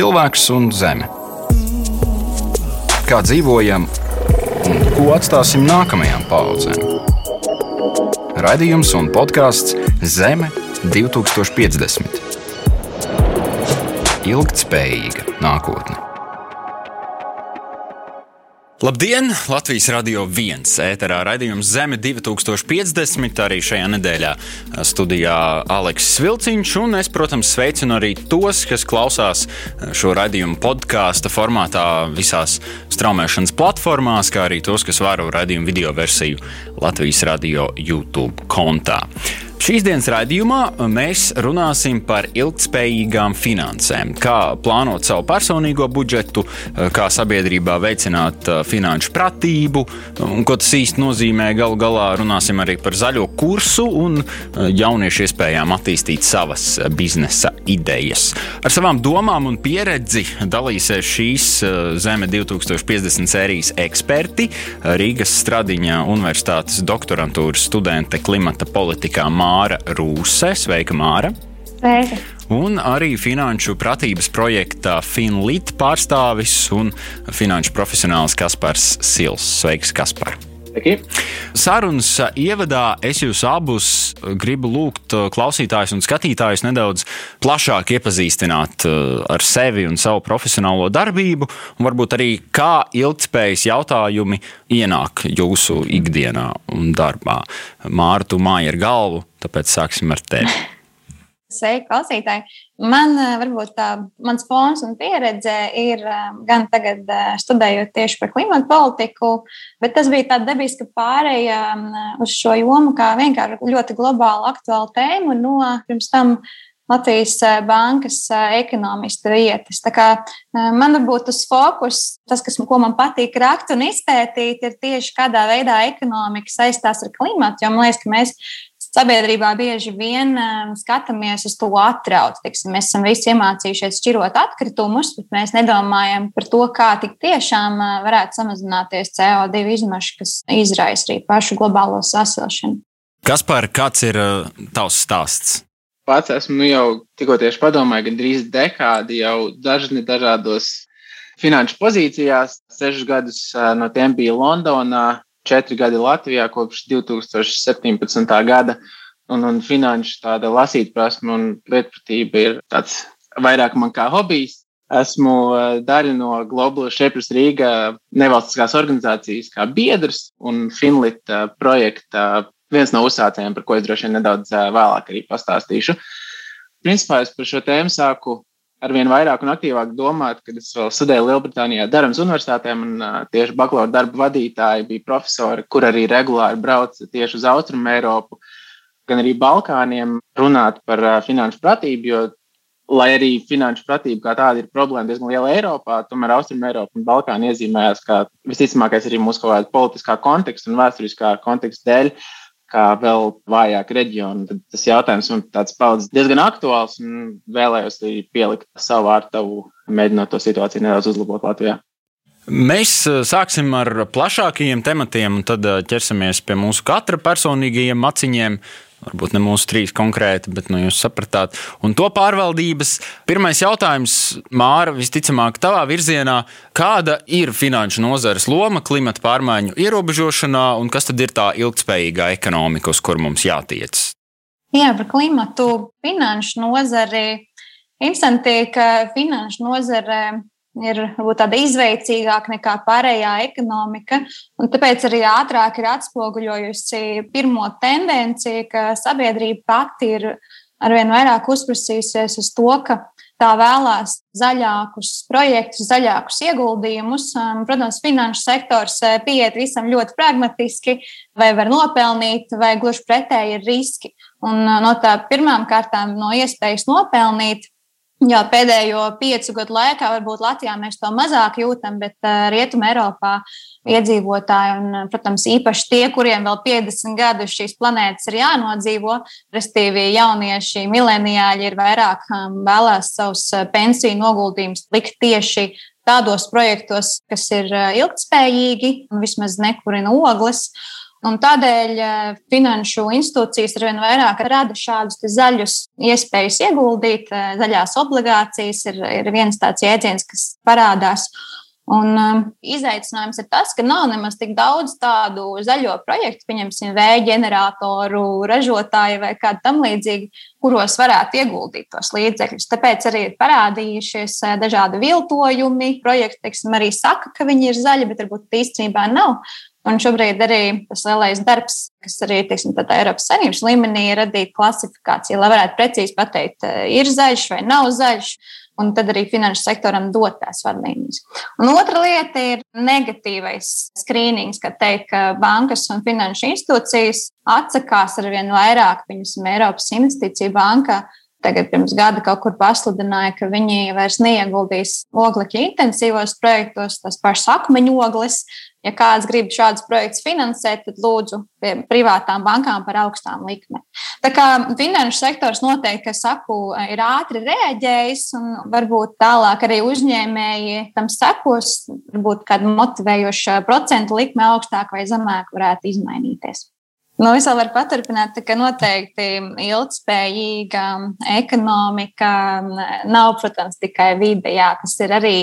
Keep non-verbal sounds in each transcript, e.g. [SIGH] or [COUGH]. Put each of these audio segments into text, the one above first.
cilvēks un zeme. Kā dzīvojam un ko atstāsim nākamajām paudzēm? Radījums un podkāsts Zeme 2050. Ilgtspējīga nākotne. Labdien! Latvijas radio viens ēterā raidījums Zeme 2050. Arī šajā nedēļā studijā Aleksis Vilciņš. Un es, protams, sveicinu arī tos, kas klausās šo raidījumu podkāstu formātā visās straumēšanas platformās, kā arī tos, kas vēro raidījumu video versiju Latvijas radio YouTube kontā. Šīs dienas raidījumā mēs runāsim par ilgspējīgām finansēm, kā plānot savu personīgo budžetu, kā sabiedrībā veicināt uh, finanšu pratību, un ko tas īsti nozīmē. Galu galā runāsim arī par zaļo kursu un uh, jauniešu iespējām attīstīt savas uh, biznesa idejas. Ar savām domām un pieredzi dalīsies šīs Zeme 2050 sērijas eksperti, Rīgas Stradiņa Universitātes doktorantūras studente klimata politikā. Māra Rūse. Sveika, Māra! Sveika! Un arī finanšu pratības projekta FinLit pārstāvis un finanšu profesionālis Kaspars Sils. Sveiks, Kaspar! Sveiki. Sarunas ievadā es jūs abus gribu lūgt klausītājus un skatītājus nedaudz plašāk iepazīstināt uh, ar sevi un savu profesionālo darbību, un varbūt arī kā ilgspējas jautājumi ienāk jūsu ikdienā un darbā. Māra, tu māji ar galvu, tāpēc sāksim ar tevi. Sveiki, klausītāji! Man eh, varbūt tā, mans fons un pieredze ir eh, gan tagad eh, studējot tieši par klimatu politiku, bet tas bija tāds dabiski pārējā uz šo jomu, kā vienkārši ļoti globālu aktuālu tēmu no pirms tam Latvijas bankas ekonomista vietas. Tā kā man varbūt tas fokus, tas, kas, ko man patīk rakt un izpētīt, ir tieši kādā veidā ekonomika saistās ar klimatu. Jo man liekas, ka mēs sabiedrībā bieži vien um, skatāmies uz to atrauc. Tiksim, mēs esam visi iemācījušies šķirot atkritumus, bet mēs nedomājam par to, kā tik tiešām uh, varētu samazināties CO2 izmeši, kas izraisa arī pašu globālo sasilšanu. Kas par kāds ir uh, tavs stāsts? Pats esmu nu, jau tikko tieši padomājis, ka drīz dekādi jau dažni dažādos finanšu pozīcijās. Sešus gadus uh, no tiem bija Londonā, četri gadi Latvijā kopš 2017. gada. Un, un finanšu tāda lasīt prasme un lietpratība ir tāds vairāk man kā hobijs. Esmu eh, daļa no Global Shapers Rīga nevalstiskās organizācijas kā biedrs un Finlit eh, projekta viens no uzsācējiem, par ko es droši vien nedaudz eh, vēlāk arī pastāstīšu. Principā es par šo tēmu sāku arvien vairāk un aktīvāk domāt, kad es vēl studēju Lielbritānijā, Darams Universitātē. Man tieši bakalaura darba vadītāji bija profesori, kur arī regulāri brauca tieši uz Austrumu Eiropu, gan arī Balkāniem, runāt par finanšu pratību. Jo, lai arī finanšu pratība kā tāda ir problēma diezgan liela Eiropā, tomēr Austrum Eiropa un Balkāna iezīmējās kā visticamākais arī mūsu kaut kāda politiskā konteksta un vēsturiskā konteksta dēļ. Kā vēl vājāk reģionu. Tad tas jautājums man tāds palicis diezgan aktuāls un vēlējos arī pielikt savu vārtu, mēģinot to situāciju nedaudz uzlabot Latvijā. Mēs eh, sāksim ar plašākajiem tematiem, un tad eh, ķersimies pie mūsu katra personīgajiem maciņiem. Varbūt ne mūsu trīs konkrēti, bet nu, jūs sapratāt. Un to pārvaldības pirmais jautājums, Māra, visticamāk, tavā virzienā, kāda ir finanšu nozares loma klimata pārmaiņu ierobežošanā un kas tad ir tā ilgspējīgā ekonomika, uz kur mums jātiec? Jā, par klimatu finanšu nozari. Interesanti, ka finanšu nozare ir varbūt tāda izveicīgāka nekā pārējā ekonomika. Tāpēc arī ātrāk ir atspoguļojusi pirmo tendenci, ka sabiedrība pati ir arvien vairāk uzprasījusies uz to, ka tā vēlās zaļākus projektus, zaļākus ieguldījumus. Um, protams, finanšu sektors uh, pieiet visam ļoti pragmatiski, vai var nopelnīt, vai gluži pretēji ir riski. Un uh, no tā pirmām kārtām no iespējas nopelnīt Jā, pēdējo piecu gadu laikā varbūt Latvijā mēs to mazāk jūtam, bet uh, Rietumē Eiropā iedzīvotāji, un, uh, protams, īpaši tie, kuriem vēl 50 gadus šīs planētas ir jānodzīvo, respektīvi jaunieši, mileniāļi ir vairāk um, vēlēs savus uh, pensiju noguldījumus likt tieši tādos projektos, kas ir ilgspējīgi un vismaz nekurina ogles. Un tādēļ eh, finanšu institūcijas ar vien vairāk rada šādus zaļus iespējas ieguldīt. Eh, zaļās obligācijas ir, ir viens tāds jēdziens, kas parādās. Un um, izaicinājums ir tas, ka nav nemaz tik daudz tādu zaļo projektu, pieņemsim, vēja ģeneratoru ražotāju vai kādu tam līdzīgu, kuros varētu ieguldīt tos līdzekļus. Tāpēc arī ir parādījušies dažādi viltojumi. Projekti, teiksim, arī saka, ka viņi ir zaļi, bet varbūt īstenībā nav. Un šobrīd arī tas lielais darbs, kas arī teiksim, Eiropas Savienības līmenī ir radīt klasifikāciju, lai varētu precīzi pateikt, eh, ir zaļš vai nav zaļš, un tad arī finanšu sektoram dot tās vadlīnijas. Un otra lieta ir negatīvais skrīnings, kad teikt, ka bankas un finanšu institūcijas atsakās ar vien vairāk, piemēram, Eiropas Investīcija banka tagad pirms gada kaut kur pasludināja, ka viņi vairs neieguldīs oglekļa intensīvos projektos, tas pašs akmeņu ogles. Ja kāds grib šādus projektus finansēt, tad lūdzu pie privātām bankām par augstām likmēm. Tā kā finanšu sektors noteikti, kā saku, ir ātri reaģējis, un varbūt tālāk arī uzņēmēji tam sekos, varbūt kāda motivējoša procentu likme augstāk vai zemāk varētu izmainīties. Nu, es vēl varu paturpināt, ka noteikti ilgspējīga ekonomika nav, protams, tikai vide, jā, kas ir arī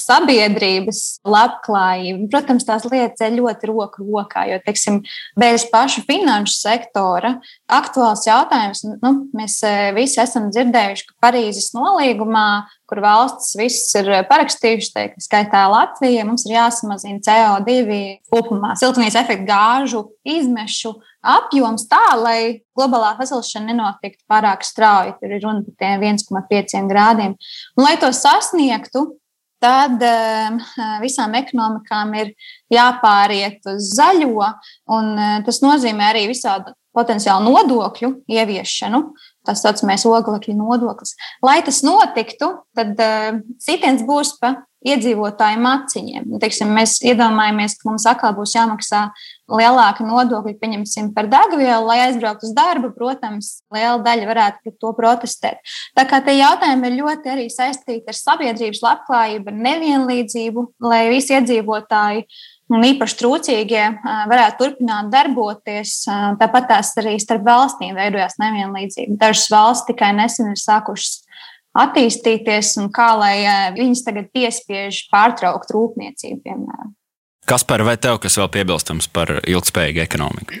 sabiedrības labklājība. Protams, tās lietas ir ļoti roku rokā, jo, teiksim, bez paša finanšu sektora aktuāls jautājums, nu, mēs e, visi esam dzirdējuši, ka Parīzes nolīgumā, kur valstis visas ir parakstījušas, teikt, skaitā Latvija, mums ir jāsamazina CO2 kopumā siltumnīca efekta gāžu izmešu apjoms tā, lai globālā sasilšana nenotiktu pārāk strauji. Tur ir runa par tiem 1,5 grādiem. Un, lai to sasniegtu, tad uh, visām ekonomikām ir jāpāriet uz zaļo, un uh, tas nozīmē arī visādu potenciālu nodokļu ieviešanu. Tas saucamais oglekļa nodoklis. Lai tas notiktu, tad uh, sitiens būs pa iedzīvotāju maciņiem. Teiksim, mēs iedomājamies, ka mums atkal būs jāmaksā lielāka nodokļa, pieņemsim, par degvielu, lai aizbrauktu uz darbu. Protams, liela daļa varētu pret to protestēt. Tā kā tie jautājumi ir ļoti arī saistīti ar sabiedrības labklājību, ar nevienlīdzību, lai visi iedzīvotāji un īpaši trūcīgie varētu turpināt darboties. Tāpat tās arī starp valstīm veidojās nevienlīdzība. Dažas valsts tikai nesen ir sākušas attīstīties un kā lai viņas tagad piespiež pārtraukt rūpniecību, piemēram. Kas par vai tev, kas vēl piebilstams par ilgspējīgu ekonomiku?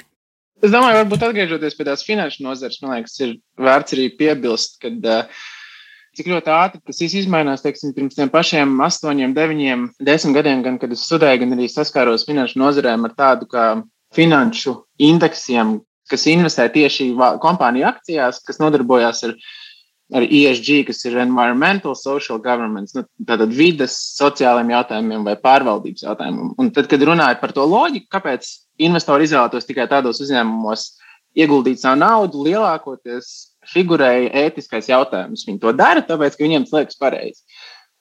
Es domāju, varbūt atgriežoties pie tās finanšu nozares, man liekas, ir vērts arī piebilst, ka uh, cik ļoti ātri tas izmainās. Teiksim, pirms tiem pašiem astoņiem, deviņiem, desmit gadiem, gan kad es studēju, gan arī saskāros finanšu nozarēm ar tādu kā finanšu indeksiem, kas investē tieši kompāniju akcijās, kas nodarbojās ar ar ESG, kas ir Environmental Social Governance, nu, tātad vidas, sociālajiem jautājumiem vai pārvaldības jautājumiem. Un tad, kad runāju par to loģiku, kāpēc investori izvēlētos tikai tādos uzņēmumos ieguldīt savu naudu, lielākoties figurēja ētiskais jautājums. Viņi to dara, tāpēc, ka viņiem tas liekas pareizi.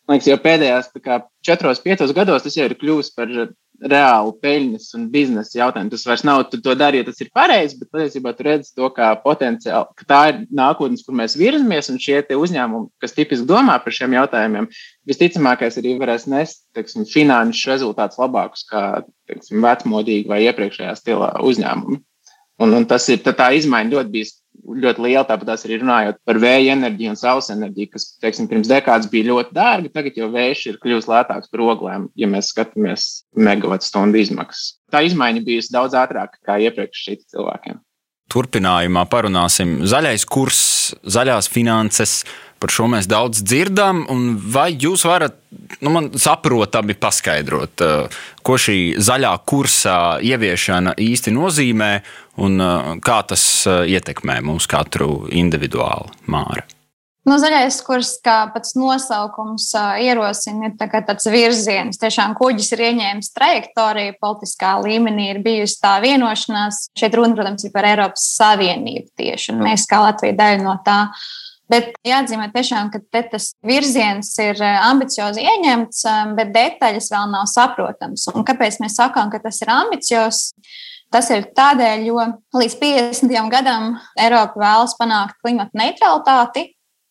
Man liekas, jau pēdējās kā, četros, piecos gados tas jau ir kļuvis par reāli peļņas un biznesa jautājumu. Tas vairs nav, tu to dari, ja tas ir pareizi, bet patiesībā tu redzi to kā potenciāli, ka tā ir nākotnes, kur mēs virzamies, un šie uzņēmumi, kas tipiski domā par šiem jautājumiem, visticamākais arī varēs nest teiksim, finanšu rezultātus labākus kā teiksim, vecmodīgi vai iepriekšējā stilā uzņēmumi. Un, un tas ir tā, izmaiņa ļoti bijis ļoti liela. Tāpat arī runājot par vēja enerģiju un saules enerģiju, kas teiksim, pirms dekādas bija ļoti dārga. Tagad jau vējš ir kļuvis lētāks par oglēm, ja mēs skatāmies megawatu stundu izmaksas. Tā izmaiņa bijusi daudz ātrāka nekā iepriekš šeit cilvēkiem. Turpinājumā parunāsim zaļais kurs, zaļās finanses. Par šo mēs daudz dzirdam. Vai jūs varat nu, man saprotami paskaidrot, eh, ko šī zaļā kursa ieviešana īsti nozīmē un eh, kā tas eh, ietekmē mūsu katru individuāli māru? Nu, zaļais kurs, kā pats nosaukums ierosina, ir tā tāds virziens. Tiešām kuģis ir ieņēmis trajektoriju, politiskā līmenī ir bijusi tā vienošanās. Šeit runa, protams, ir par Eiropas Savienību tieši, un mēs kā Latvija daļa no tā. Bet jāatzīmē, tiešām, ka tas virziens ir ambiciozi ieņemts, bet detaļas vēl nav saprotamas. Un kāpēc mēs sakām, ka tas ir ambiciozs? Tas ir tādēļ, jo līdz 50. gadam Eiropa vēlas panākt klimata neutralitāti,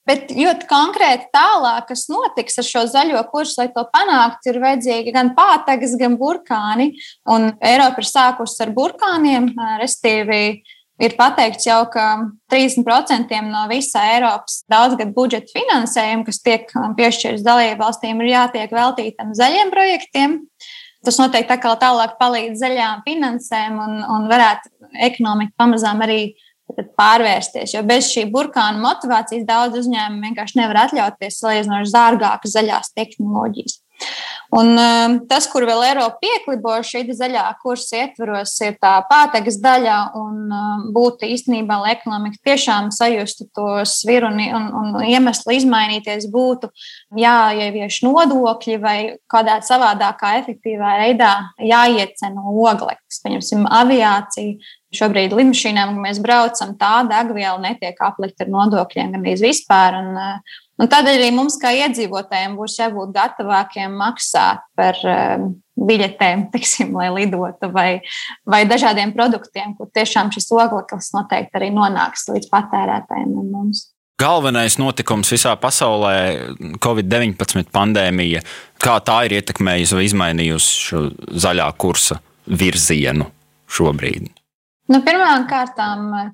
Bet ļoti konkrēti tālāk, kas notiks ar šo zaļo kursu, lai to panāktu, ir vajadzīgi gan pātagas, gan burkāni. Un Eiropa ir sākusi ar burkāniem, respektīvi. Ir pateikts jau, ka 30% no visa Eiropas daudzgadu budžeta finansējuma, kas tiek piešķirts dalību valstīm, ir jātiek veltītam zaļiem projektiem. Tas noteikti tā tālāk palīdz zaļām finansēm un, un varētu ekonomika pamazām arī pārvērsties. Jo bez šī burkāna motivācijas daudz uzņēmumu vienkārši nevar atļauties salīdzinoši dārgākas zaļās tehnoloģijas. Un, um, tas, kur vēl Eiropa pieklibo šī zaļā kursa ietvaros, ir tā pātagas daļa. Un, um, būtu īstenībā, lai ekonomika tiešām sajustu to sviru un, un, un iemeslu izmainīties, būtu jāievieš nodokļi vai kādā savādākā, efektīvā veidā jāiecena ogleklis. Pieņemsim, aviācija. Šobrīd lidmašīnām, kad mēs braucam, tā degviela netiek aplikta ar nodokļiem gan vispār. Un, uh, Un tādēļ arī mums, kā iedzīvotājiem, būs jābūt gatavākiem maksāt par um, biļetēm, [LAUGHS] tiksim, lai lidotu, vai, vai dažādiem produktiem, kur tiešām šis ogleklis noteikti arī nonāks līdz patērētājiem un mums. Galvenais notikums visā pasaulē - Covid-19 pandēmija. Kā tā ir ietekmējusi vai izmainījusi šo zaļā kursa virzienu šobrīd? Nu, Pirmkārt,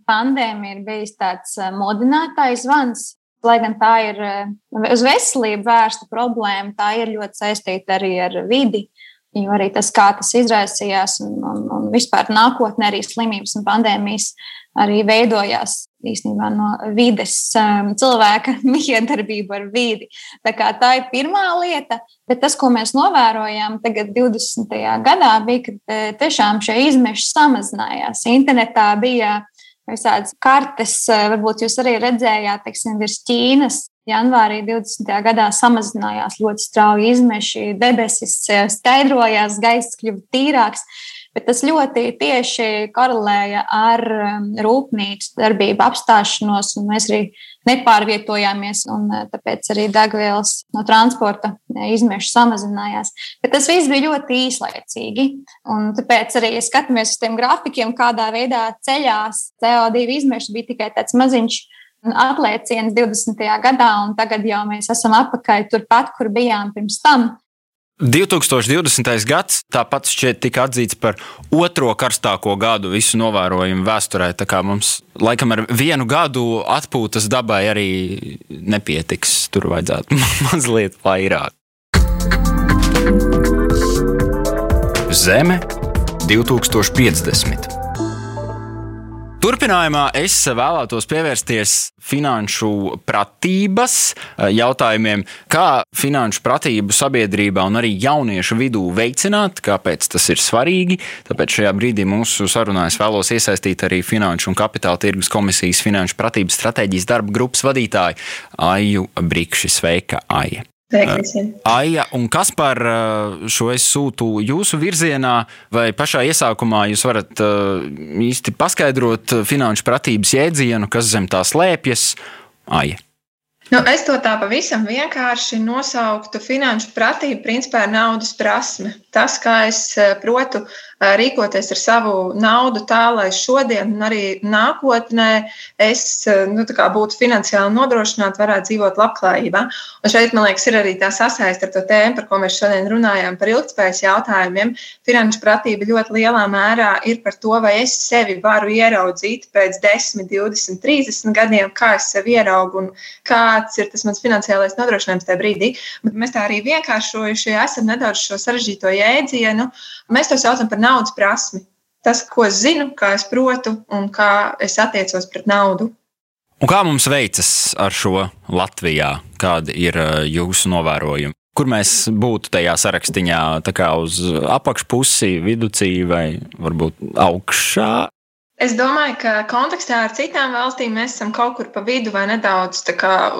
pandēmija ir bijis tāds uh, modinātājs zvans lai gan tā ir eh, uz veselību vērsta problēma, tā ir ļoti saistīta arī ar vidi. Jo arī tas, kā tas izraisījās, un, un, un vispār nākotnē arī slimības un pandēmijas arī veidojās īstenībā no vides, um, cilvēka [LAUGHS] miedarbība ar vidi. Tā, tā ir pirmā lieta, bet tas, ko mēs novērojām tagad, 20. gadā, bija, ka eh, tiešām šie izmeši samazinājās. Internetā bija visādas kartes, eh, varbūt jūs arī redzējāt, teiksim, virs Ķīnas. Janvārī 20. gadā samazinājās ļoti strauji izmeši, debesis eh, skaidrojās, gaiss kļuva tīrāks. Bet tas ļoti tieši korelēja ar um, rūpnīcu darbību apstāšanos, un mēs arī nepārvietojāmies, un uh, tāpēc arī degvielas no transporta uh, izmeši samazinājās. Bet tas viss bija ļoti īslaicīgi, un tāpēc arī, ja skatāmies uz tiem grafikiem, kādā veidā ceļās CO2 izmeši, bija tikai tāds maziņš aplieciens 20. gadā, un tagad jau mēs esam atpakaļ turpat, kur bijām pirms tam. 2020. gads tāpat šķiet tika atzīts par otro karstāko gadu visu novērojumu vēsturē. Tā kā mums laikam ar vienu gadu atpūtas dabai arī nepietiks. Tur vajadzētu [LAUGHS] mazliet vairāk. Zeme 2050. Turpinājumā es vēlētos pievērsties finanšu pratības eh, jautājumiem, kā finanšu pratību sabiedrībā un arī jauniešu vidū veicināt, kāpēc tas ir svarīgi. Tāpēc šajā brīdī mūsu sarunā es vēlos iesaistīt arī Finanšu un Kapitāla tirgus komisijas finanšu pratības stratēģijas darba grupas vadītāju Aiju Brikši. Sveika, Aija! Aija un kas par šo es sūtu jūsu virzienā, vai pašā iesākumā jūs varat īsti paskaidrot finanšu pratības jēdzienu, kas zem tā slēpjas? Aija. Nu, es to tā pavisam vienkārši nosauktu. Finanšu pratība principā ir naudas prasme. Tas, kā es protu rīkoties ar savu naudu tā, lai šodien un arī nākotnē es nu, būtu finansiāli nodrošināts, varētu dzīvot labklājībā. Un šeit, man liekas, ir arī tā sasaiste ar to tēmu, par ko mēs šodien runājām, par ilgspējas jautājumiem. Finanšu pratība ļoti lielā mērā ir par to, vai es sevi varu ieraudzīt pēc 10, 20, 30 gadiem, kā es sevi ieraugu un kāds ir tas mans finansiālais nodrošinājums tajā brīdī. Bet mēs tā arī vienkāršojuši esam nedaudz šo sarežģīto jēdzienu. Mēs to saucam par naudu naudas prasmi. Tas, ko es zinu, kā es protu un kā es attiecos pret naudu. Un kā mums veicas ar šo Latvijā? Kādi ir uh, jūsu novērojumi? Kur mēs būtu tajā sarakstā, tā kā uz apakšpusi, viducī vai varbūt augšā? Es domāju, ka kontekstā ar citām valstīm mēs esam kaut kur pa vidu vai nedaudz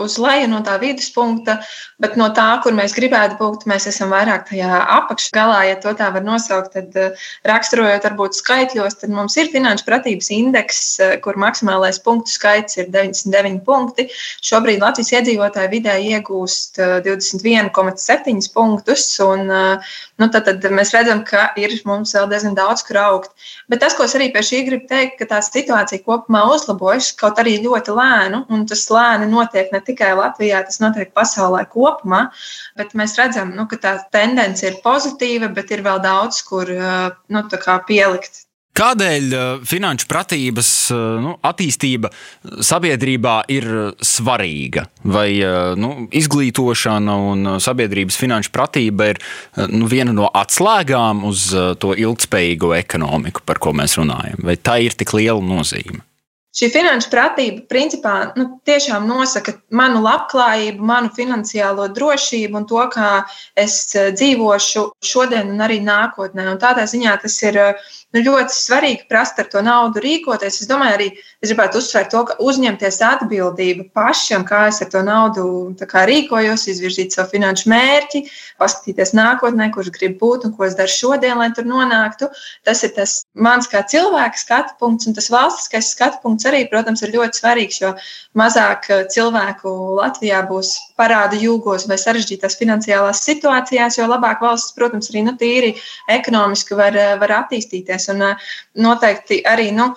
uz leju no tā viduspunkta, bet no tā, kur mēs gribētu būt, mēs esam vairāk tajā apakšgalā, ja tā var nosaukt. Tad, eh, raksturojot varbūt skaitļos, tad mums ir finanšu pratības indeks, eh, kur maksimālais punktu skaits ir 99 punkti. Šobrīd Latvijas iedzīvotāji vidē iegūst 21,7 eh, punktus. Un, nu, tad, tad mēs redzam, ka ir mums vēl diezgan daudz, kur augt. Bet tas, ko es arī pie šī gribu teikt, teikt, ka tā situācija kopumā uzlabojas, kaut arī ļoti lēnu, un tas lēni notiek ne tikai Latvijā, tas notiek pasaulē kopumā, bet mēs redzam, nu, ka tā tendence ir pozitīva, bet ir vēl daudz, kur nu, pielikt Kādēļ uh, finanšu pratības uh, nu, attīstība sabiedrībā ir svarīga? Vai nu, izglītošana un sabiedrības finanšu pratība ir nu, viena no atslēgām uz to ilgspējīgo ekonomiku, par ko mēs runājam? Vai tā ir tik liela nozīme? Šī finanšu pratība principā nu, tiešām nosaka manu labklājību, manu finansiālo drošību un to, kā es dzīvošu šodien un arī nākotnē. Un tādā ziņā tas ir nu, ļoti svarīgi prast ar to naudu rīkoties. Es domāju, arī es gribētu uzsvērt to, ka uzņemties atbildību pašam, kā es ar to naudu kā, rīkojos, izvirzīt savu finanšu mērķi, paskatīties nākotnē, kurš grib būt un ko es daru šodien, lai tur nonāktu. Tas ir tas mans kā cilvēka skatu punkts, un tas valstiskais skatu punkts arī, protams, ir ļoti svarīgs, jo mazāk eh, cilvēku Latvijā būs parāda jūgos vai sarežģītās finansiālās situācijās, jo labāk valsts, protams, arī nu, tīri ekonomiski var, eh, var attīstīties. Un noteikti arī nu,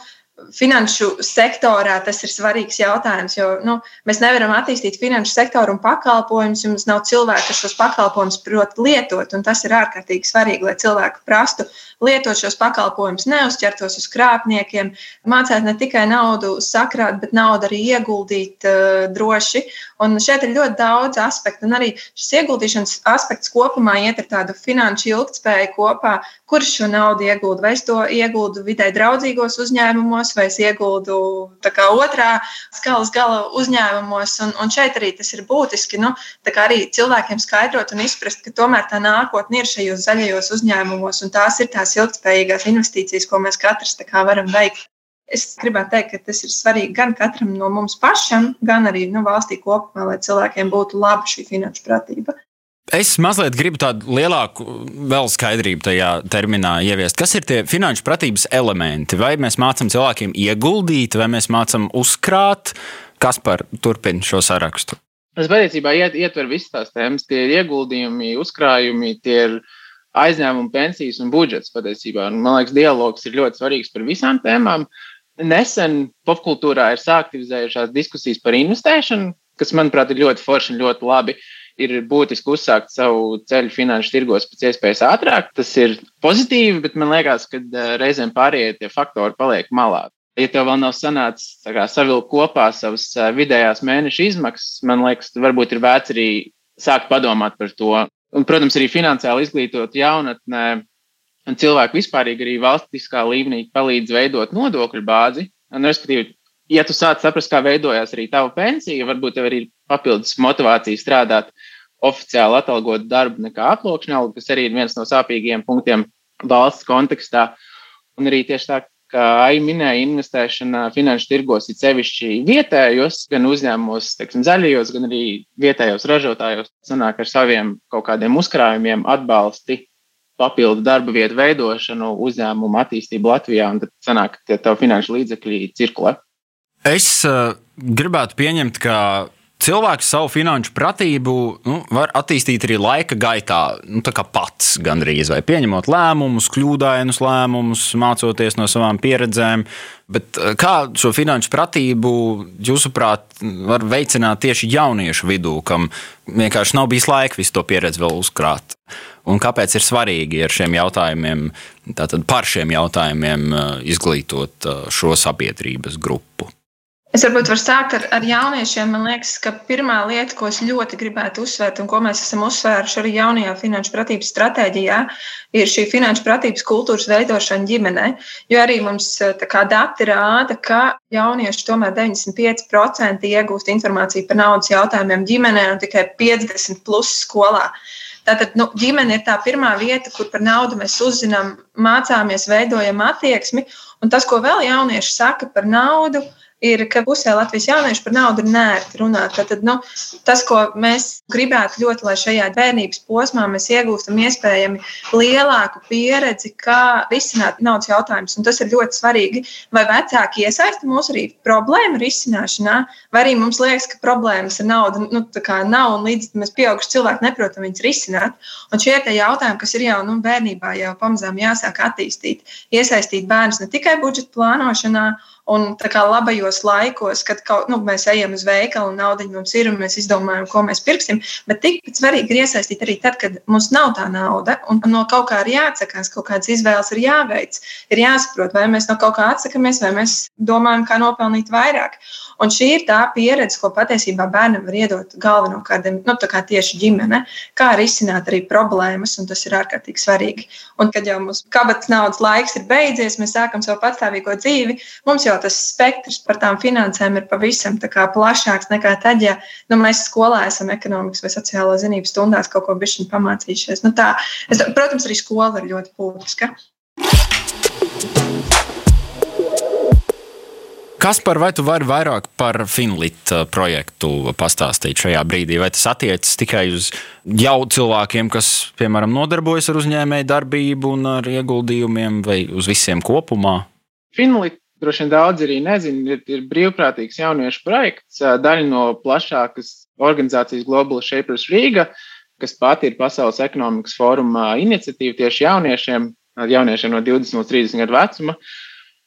finanšu sektorā tas ir svarīgs jautājums, jo nu, mēs nevaram attīstīt finanšu sektoru un pakalpojumus, ja mums nav cilvēki, kas šos pakalpojumus prot lietot. Tas ir ārkārtīgi svarīgi, lai cilvēki prastu lietot šos pakalpojumus, neuzķertos uz krāpniekiem, mācīt ne tikai naudu sakrāt, bet naudu arī ieguldīt uh, droši. Un šeit ir ļoti daudz aspektu, un arī šis ieguldīšanas aspekts kopumā iet ar tādu finanšu ilgspēju kopā, kurš šo naudu iegūda. Vai es to iegūdu vidē draudzīgos uzņēmumos, vai es iegūdu otrā skalas gala uzņēmumos. Un, un šeit arī tas ir būtiski. Nu, arī cilvēkiem skaidrot un izprast, ka tomēr tā nākotne ir šajos zaļajos uzņēmumos, un tās ir tās ilgspējīgās investīcijas, ko mēs katrs varam veikt. Es gribētu teikt, ka tas ir svarīgi gan katram no mums pašam, gan arī nu, valstī kopumā, lai cilvēkiem būtu laba šī finanšu pratība. Es mazliet gribu tādu lielāku vēl skaidrību tajā terminā ieviest. Kas ir tie finanšu pratības elementi? Vai mēs mācām cilvēkiem ieguldīt, vai mēs mācām uzkrāt? Kas par turpina šo sarakstu? Tas patiesībā iet, ietver visas tās tēmas. Tie ir ieguldījumi, uzkrājumi, tie ir aizņēmumi, pensijas un budžets patiesībā. Un, man liekas, dialogs ir ļoti svarīgs par visām tēmām. Nesen popkultūrā ir sāktivizējušās diskusijas par investēšanu, kas, manuprāt, ir ļoti forši un ļoti labi. Ir būtiski uzsākt savu ceļu finanšu tirgos pēc iespējas ātrāk. Tas ir pozitīvi, bet man liekas, ka reizēm pārējie tie faktori paliek malā. Ja tev vēl nav sanācis savilkt kopā savas vidējās mēneša izmaksas, man liekas, varbūt ir vērts arī sākt padomāt par to. Un, protams, arī finansiāli izglītot jaunatnē un cilvēku vispārīgi arī valstiskā līmenī palīdz veidot nodokļu bāzi. Un, respektīvi, ja tu sāc saprast, kā veidojās arī tava pensija, varbūt tev arī ir papildus motivācija strādāt oficiāli atalgot darbu nekā aploksņa alga, kas arī ir viens no sāpīgiem punktiem valsts kontekstā. Un arī tieši tā, kā Ai minēja, investēšana finanšu tirgos ir sevišķi vietējos, gan uzņēmumos, teiksim, zaļajos, gan arī vietējos ražotājos, sanāk ar saviem kaut kādiem uzkrājumiem atbalsti papildu darba vietu veidošanu, uzņēmumu attīstību Latvijā, un tad sanāk, ka tev finanšu līdzekļi cirkulē. Es uh, gribētu pieņemt, ka cilvēks savu finanšu pratību nu, var attīstīt arī laika gaitā, nu, pats gandrīz, vai pieņemot lēmumus, kļūdainus lēmumus, mācoties no savām pieredzēm. Bet kā šo finanšu pratību, jūsuprāt, var veicināt tieši jauniešu vidū, kam vienkārši nav bijis laika visu to pieredzi vēl uzkrāt? Un kāpēc ir svarīgi ar šiem jautājumiem, tātad par šiem jautājumiem izglītot šo sabiedrības grupu? Es varbūt varu sākt ar, ar jauniešiem. Man liekas, ka pirmā lieta, ko es ļoti gribētu uzsvērt, un ko mēs esam uzsvēruši arī jaunajā finanšu pratības stratēģijā, ir šī finanšu pratības kultūras veidošana ģimenē. Jo arī mums kā, dati rāda, ka jaunieši tomēr 95% iegūst informāciju par naudas jautājumiem ģimenē un tikai 50% plus skolā. Tātad nu, ģimene ir tā pirmā vieta, kur par naudu mēs uzzinām, mācāmies, veidojam attieksmi. Un tas, ko vēl jaunieši saka par naudu, ir ir, ka pusē Latvijas jauniešu par naudu ir nērti runāt. Tad, nu, tas, ko mēs gribētu ļoti, lai šajā bērnības posmā mēs iegūstam iespējami lielāku pieredzi, kā risināt naudas jautājumus. Un tas ir ļoti svarīgi. Vai vecāki iesaista mūs arī problēmu risināšanā, vai arī mums liekas, ka problēmas ar naudu nu, nav un līdz mēs pieauguši cilvēki neprotam viņas risināt. Un šie ir tie jautājumi, kas ir jau nu, bērnībā jau pamazām jāsāk attīstīt, iesaistīt bērnus ne tikai budžeta plānošanā, Un tā kā labajos laikos, kad kaut, nu, mēs ejam uz veikalu un nauda mums ir un mēs izdomājam, ko mēs pirksim, bet tikpat svarīgi ir iesaistīt arī tad, kad mums nav tā nauda un no kaut kā ir jāatsakās, kaut kādas izvēles ir jāveic. Ir jāsaprot, vai mēs no kaut kā atsakāmies, vai mēs domājam, kā nopelnīt vairāk. Un šī ir tā pieredze, ko patiesībā bērnam var iedot galvenokārt nu, tieši ģimene, kā risināt arī problēmas, un tas ir ārkārtīgi svarīgi. Un, kad jau mūsu kabatas naudas laiks ir beidzies, mēs sākam savu patstāvīgo dzīvi, mums jau tas spektrs par tām finansēm ir pavisam plašāks nekā tad, ja nu, mēs skolā esam ekonomikas vai sociālo zinību stundās kaut ko bišķiņu pamācījušies. Nu, tā, es, protams, arī skola ir ļoti būtiska. Kaspar, vai tu vari vairāk par Finlit uh, projektu pastāstīt šajā brīdī? Vai tas attiecas tikai uz jau cilvēkiem, kas, piemēram, nodarbojas ar uzņēmēju darbību un ar ieguldījumiem, vai uz visiem kopumā? Finlit droši vien daudz arī nezina, ir, ir brīvprātīgs jauniešu projekts, daļa no plašākas organizācijas Global Shapers Riga, kas pati ir Pasaules ekonomikas fóruma iniciatīva tieši jauniešiem, jauniešiem no 20 līdz 30 gadu vecuma.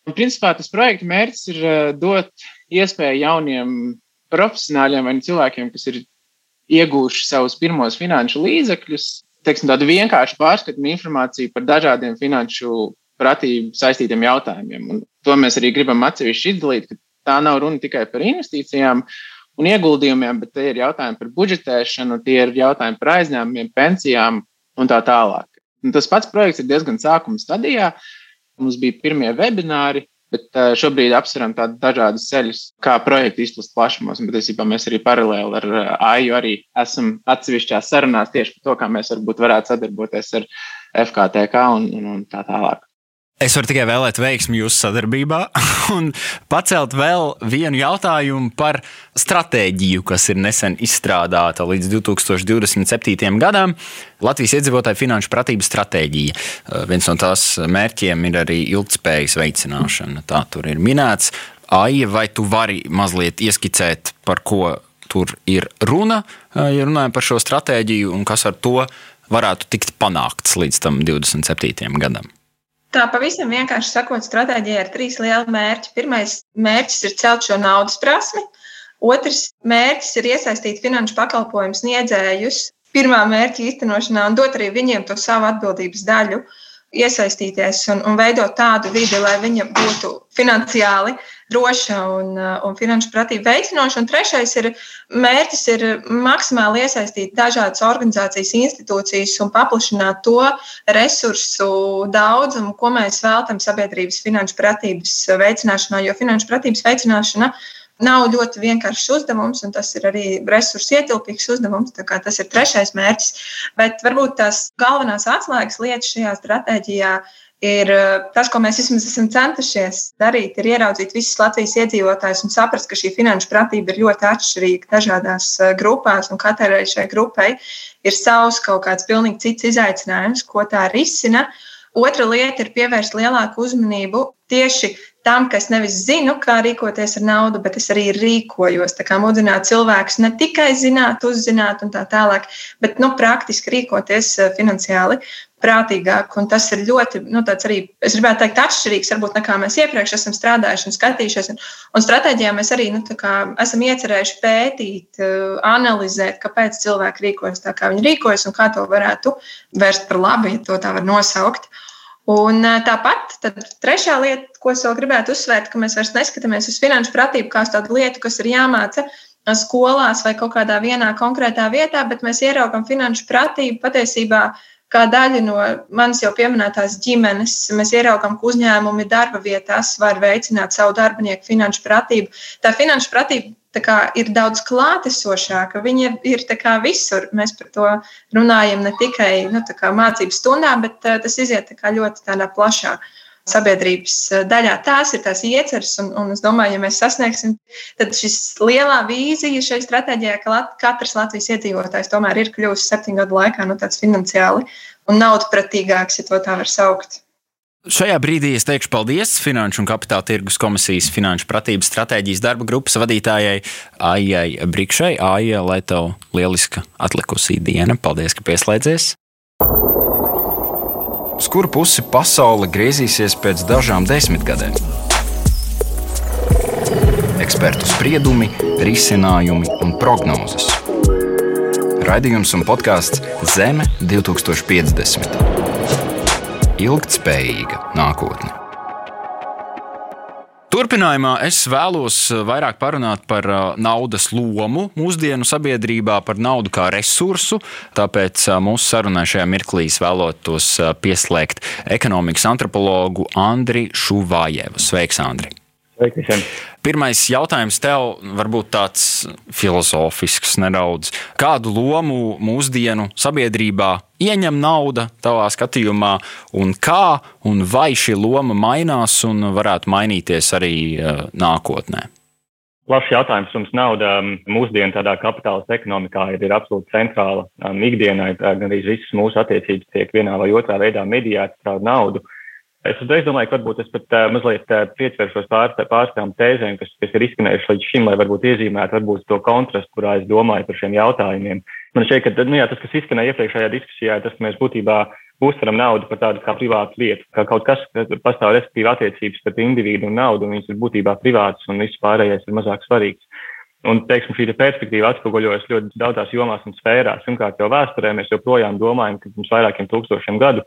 Un, principā tas projekta mērķis ir dot iespēju jauniem profesionāļiem vai cilvēkiem, kas ir iegūši savus pirmos finanšu līdzekļus, teiksim, tādu vienkāršu pārskatu un informāciju par dažādiem finanšu pratību saistītiem jautājumiem. Un to mēs arī gribam atsevišķi izdalīt, ka tā nav runa tikai par investīcijām un ieguldījumiem, bet tie ir jautājumi par budžetēšanu, tie ir jautājumi par aizņēmumiem, pensijām un tā tālāk. Un tas pats projekts ir diezgan sākuma stadijā. Mums bija pirmie webināri, bet šobrīd apsveram tādus dažādus ceļus, kā projektu izplatīt plašumos. Īstenībā, mēs arī paralēli ar AIU arī esam atsevišķās sarunās tieši par to, kā mēs varbūt varētu sadarboties ar FKTK un, un, un tā tālāk. Es varu tikai vēlēt veiksmi jūsu sadarbībā [LAUGHS] un pacelt vēl vienu jautājumu par stratēģiju, kas ir nesen izstrādāta līdz 2027. gadam. Latvijas iedzīvotāju finanšu pratību stratēģija. Uh, viens no tās mērķiem ir arī ilgspējas veicināšana. Tā tur ir minēts. Aija, vai tu vari mazliet ieskicēt, par ko tur ir runa, uh, ja runājam par šo stratēģiju un kas ar to varētu tikt panākts līdz tam 27. gadam? Tā pavisam vienkārši sakot, stratēģija ir trīs lieli mērķi. Pirmais mērķis ir celt šo naudas prasmi, otrs mērķis ir iesaistīt finanšu pakalpojumu sniedzējus pirmā mērķa īstenošanā un dot arī viņiem to savu atbildības daļu, iesaistīties un, un veidot tādu vidi, lai viņa būtu finansiāli uh, droša un, uh, un finanšu pratību veicinoša. Un trešais ir mērķis ir maksimāli iesaistīt dažādas organizācijas, institūcijas un paplašināt to resursu daudzumu, ko mēs veltam sabiedrības finanšu pratības veicināšanā, jo finanšu pratības veicināšana nav ļoti vienkāršs uzdevums, un tas ir arī resursu ietilpīgs uzdevums. Tas ir trešais mērķis. Bet varbūt tās galvenās atslēgas lietas šajā stratēģijā ir ir eh, tas, ko mēs vismaz esam centušies darīt, ir ieraudzīt visus Latvijas iedzīvotājus un saprast, ka šī finanšu pratība ir ļoti atšķirīga dažādās eh, grupās, un katrai šai grupai ir savs kaut kāds pilnīgi cits izaicinājums, ko tā risina. Otra lieta ir pievērst lielāku uzmanību tieši tam, ka es nevis zinu, kā rīkoties ar naudu, bet es arī rīkojos. Tā kā mudināt cilvēkus ne tikai zināt, uzzināt un tā tālāk, bet nu, praktiski rīkoties eh, finansiāli prātīgāk. Un tas ir ļoti, nu, arī, es gribētu teikt, atšķirīgs varbūt nekā mēs iepriekš esam strādājuši un skatījušies. Un, un stratēģijā mēs arī nu, kā, esam iecerējuši pētīt, eh, analizēt, kāpēc cilvēki rīkojas tā, kā viņi rīkojas un kā to varētu vērst par labu, ja to tā var nosaukt. Un eh, tāpat trešā lieta, ko es vēl gribētu uzsvērt, ka mēs vairs neskatāmies uz finanšu pratību kā uz tādu lietu, kas ir jāmāca skolās vai kaut kādā vienā konkrētā vietā, bet mēs ieraugam finanšu pratību patiesībā kā daļa no manas jau pieminētās ģimenes. Mēs ieraugām, ka uzņēmumi darba vietās var veicināt savu darbinieku finanšu pratību. Tā finanšu pratība kā, ir daudz klātesošāka. Viņa ir visur. Mēs par to runājam ne tikai nu, mācību stundā, bet uh, tas iziet tā ļoti tādā plašā sabiedrības daļā. Tās ir tās ieceres, un, un es domāju, ja mēs sasniegsim, tad šis lielā vīzija šai stratēģijā, ka lat, katrs Latvijas iedzīvotājs tomēr ir kļuvis septiņu gadu laikā nu, tāds finansiāli un naudpratīgāks, ja to tā var saukt. Šajā brīdī es teikšu paldies Finanšu un Kapitāla tirgus komisijas finanšu pratības stratēģijas darba grupas vadītājai Aijai Brikšai. Aija, lai tev lieliska atlikusī diena. Paldies, ka pieslēdzies! Uz kuru pusi pasaule griezīsies pēc dažām desmitgadēm? Ekspertu spriedumi, risinājumi un prognozes. Raidījums un podkāsts Zeme 2050. Ilgtspējīga nākotne. Turpinājumā es vēlos eh, vairāk parunāt par eh, naudas lomu mūsdienu sabiedrībā, par naudu kā resursu. Tāpēc eh, mūsu sarunai šajā mirklī vēlētos pieslēgt ekonomikas antropologu Andri Šuvājevu. Sveiks, Andri! Sveiki! Pirmais jautājums tev varbūt tāds filozofisks nedaudz. Kādu lomu mūsdienu sabiedrībā ieņem nauda tavā skatījumā, un kā un vai šī loma mainās un varētu mainīties arī uh, nākotnē? Plašs jautājums. Mums nauda um, mūsdienu tādā kapitāla ekonomikā ir, ir absolūti centrāla um, ikdienai. Gan arī visas mūsu attiecības tiek vienā vai otrā veidā mediētas caur naudu. Uh, Es uzreiz domāju, ka varbūt es pat uh, mazliet uh, pieskaršos pār, pār tām tēzēm, kas, kas ir izskanējušas līdz šim, lai varbūt iezīmētu varbūt to kontrastu, kurā es domāju par šiem jautājumiem. Man šķiet, ka nu, jā, tas, kas izskanēja iepriekšējā diskusijā, tas, mēs būtībā uztveram naudu par tādu kā privātu lietu, kā kaut kas, kas pastāv respektīvi attiecības starp individu un naudu, un viņas ir būtībā privātas, un viss pārējais ir mazāk svarīgs. Un, teiksim, šī te perspektīva atspoguļojas ļoti daudzās jomās un sfērās. Pirmkārt, jau vēsturē mēs joprojām domājam, ka pirms vairākiem tūkstošiem gadu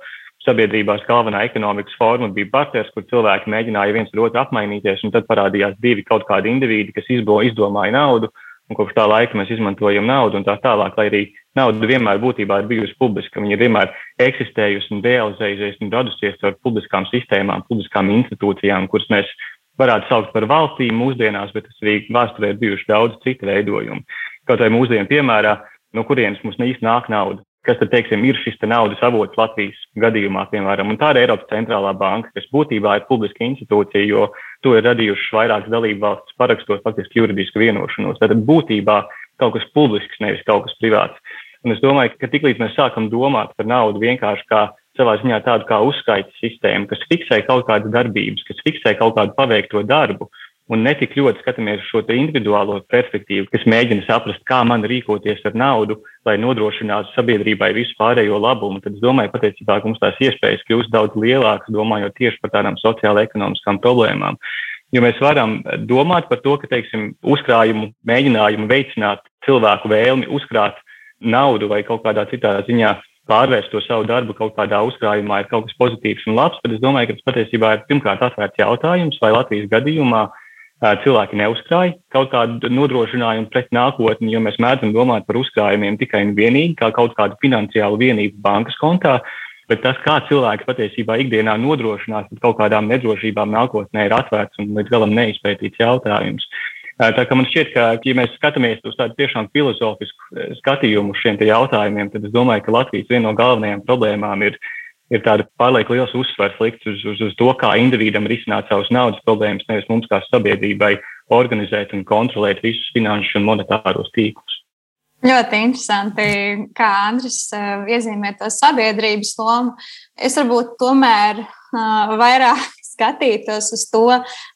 sabiedrībās galvenā ekonomikas forma bija partners, kur cilvēki mēģināja viens ar otru apmainīties, un tad parādījās divi kaut kādi individi, kas izbo, izdomāja naudu, un kopš tā laika mēs izmantojam naudu un tā tālāk, lai arī nauda vienmēr būtībā ir bijusi publiska, viņa ir vienmēr eksistējusi un realizējusies un radusies ar publiskām sistēmām, publiskām institūcijām, kuras mēs varētu saukt par valstīm mūsdienās, bet tas arī vēsturē ir bijuši daudz citu veidojumu. Kaut vai mūsdienu piemērā, no kurienes mums īsti nāk nauda kas tad, teiksim, ir šis te naudas avots Latvijas gadījumā, piemēram. Un tā ir Eiropas centrālā banka, kas būtībā ir publiska institūcija, jo to ir radījušas vairākas dalību valstis parakstot faktiski juridisku vienošanos. Tātad būtībā kaut kas publisks, nevis kaut kas privāts. Un es domāju, ka tiklīdz mēs sākam domāt par naudu vienkārši kā savā ziņā tādu kā uzskaita sistēmu, kas fiksē kaut kādas darbības, kas fiksē kaut kādu paveikto darbu, un netik ļoti skatāmies uz šo individuālo perspektīvu, kas mēģina saprast, kā man rīkoties ar naudu, lai nodrošinātu sabiedrībai visu pārējo labumu. Tad es domāju, patiesībā, mums tās iespējas kļūst daudz lielākas, domājot tieši par tādām sociāla-ekonomiskām problēmām. Jo mēs varam domāt par to, ka, teiksim, uzkrājumu mēģinājumu veicināt cilvēku vēlmi uzkrāt naudu vai kaut kādā citā ziņā pārvērst to savu darbu kaut kādā uzkrājumā ir kaut kas pozitīvs un labs, tad es domāju, ka tas patiesībā ir pirmkārt atvērts jautājums, vai Latvijas gadījumā cilvēki neuzkrāja kaut kādu nodrošinājumu pret nākotni, jo mēs mēdzam domāt par uzkrājumiem tikai un vienīgi kā kaut kādu finansiālu vienību bankas kontā. Bet tas, kā cilvēki patiesībā ikdienā nodrošinās par kaut kādām nedrošībām nākotnē, ir atvērts un līdz galam neizpētīts jautājums. Tā kā man šķiet, ka, ja mēs skatāmies uz tādu tiešām filozofisku skatījumu uz šiem jautājumiem, tad es domāju, ka Latvijas viena no galvenajām problēmām ir ir tāda pārlieku liels uzsvars likts uz, uz, uz to, kā individam risināt savas naudas problēmas, nevis mums kā sabiedrībai organizēt un kontrolēt visus finanšu un monetāros tīklus. Ļoti interesanti, kā Andris uh, iezīmē to sabiedrības lomu. Es varbūt tomēr uh, vairāk [LAUGHS] skatītos uz to,